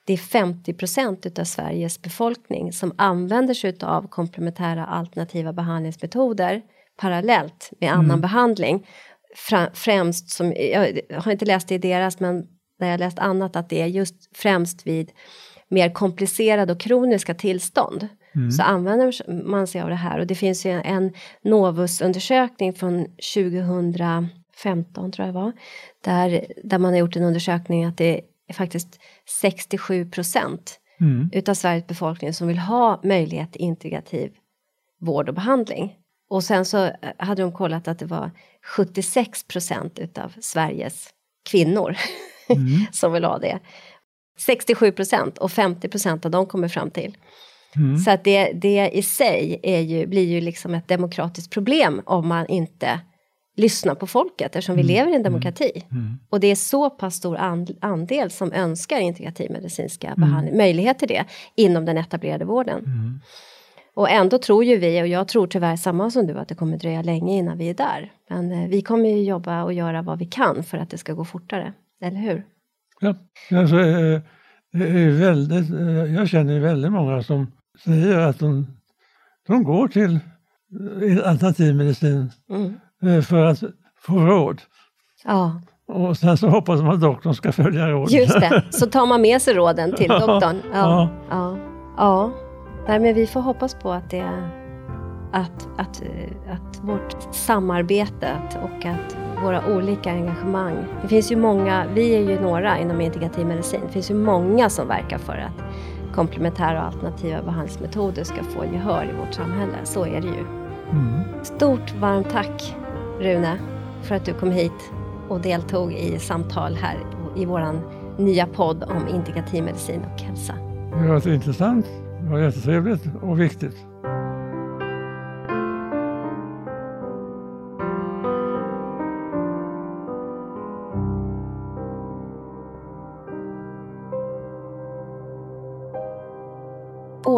det är 50 procent utav Sveriges befolkning som använder sig av komplementära alternativa behandlingsmetoder parallellt med annan behandling. Fra, främst som, jag har inte läst det i deras men där jag läst annat att det är just främst vid mer komplicerade och kroniska tillstånd. Så använder man sig av det här. Och det finns ju en Novus-undersökning från 2015 tror jag det var där, där man har gjort en undersökning att det är faktiskt 67 procent
Mm.
utav Sveriges befolkning som vill ha möjlighet till integrativ vård och behandling. Och sen så eh, hade de kollat att det var 76 procent utav Sveriges kvinnor som vill ha det. 67 procent och 50 procent av dem kommer fram till.
Mm.
Så att det, det i sig är ju, blir ju liksom ett demokratiskt problem om man inte lyssnar på folket eftersom vi lever i en demokrati.
Mm.
Och det är så pass stor and, andel som önskar integrativ medicinska behandling, möjlighet till det inom den etablerade vården.
Mm.
Och ändå tror ju vi, och jag tror tyvärr samma som du, att det kommer dröja länge innan vi är där. Men eh, vi kommer ju jobba och göra vad vi kan för att det ska gå fortare, eller hur?
Ja, alltså, eh, det är väldigt, eh, jag känner väldigt många som säger att de, de går till eh, alternativmedicin
Mm.
Eh, för att få råd.
Ja,
Och sen så hoppas de att doktorn ska följa råden.
just det. Så tar man med sig råden till doktorn. Ja,
Ja.
ja. ja. Nej, men vi får hoppas på att det att, att, eh, att vårt samarbete och att våra olika engagemang. Det finns ju många, vi är ju några inom integrativ medicin, det finns ju många som verkar för att komplementära och alternativa behandlingsmetoder ska få gehör i vårt samhälle. Så är det ju.
Mm.
Stort varmt tack Rune för att du kom hit och deltog i samtal här i vår nya podd om integrativ medicin och hälsa.
Det var intressant, det var jättetrevligt och viktigt.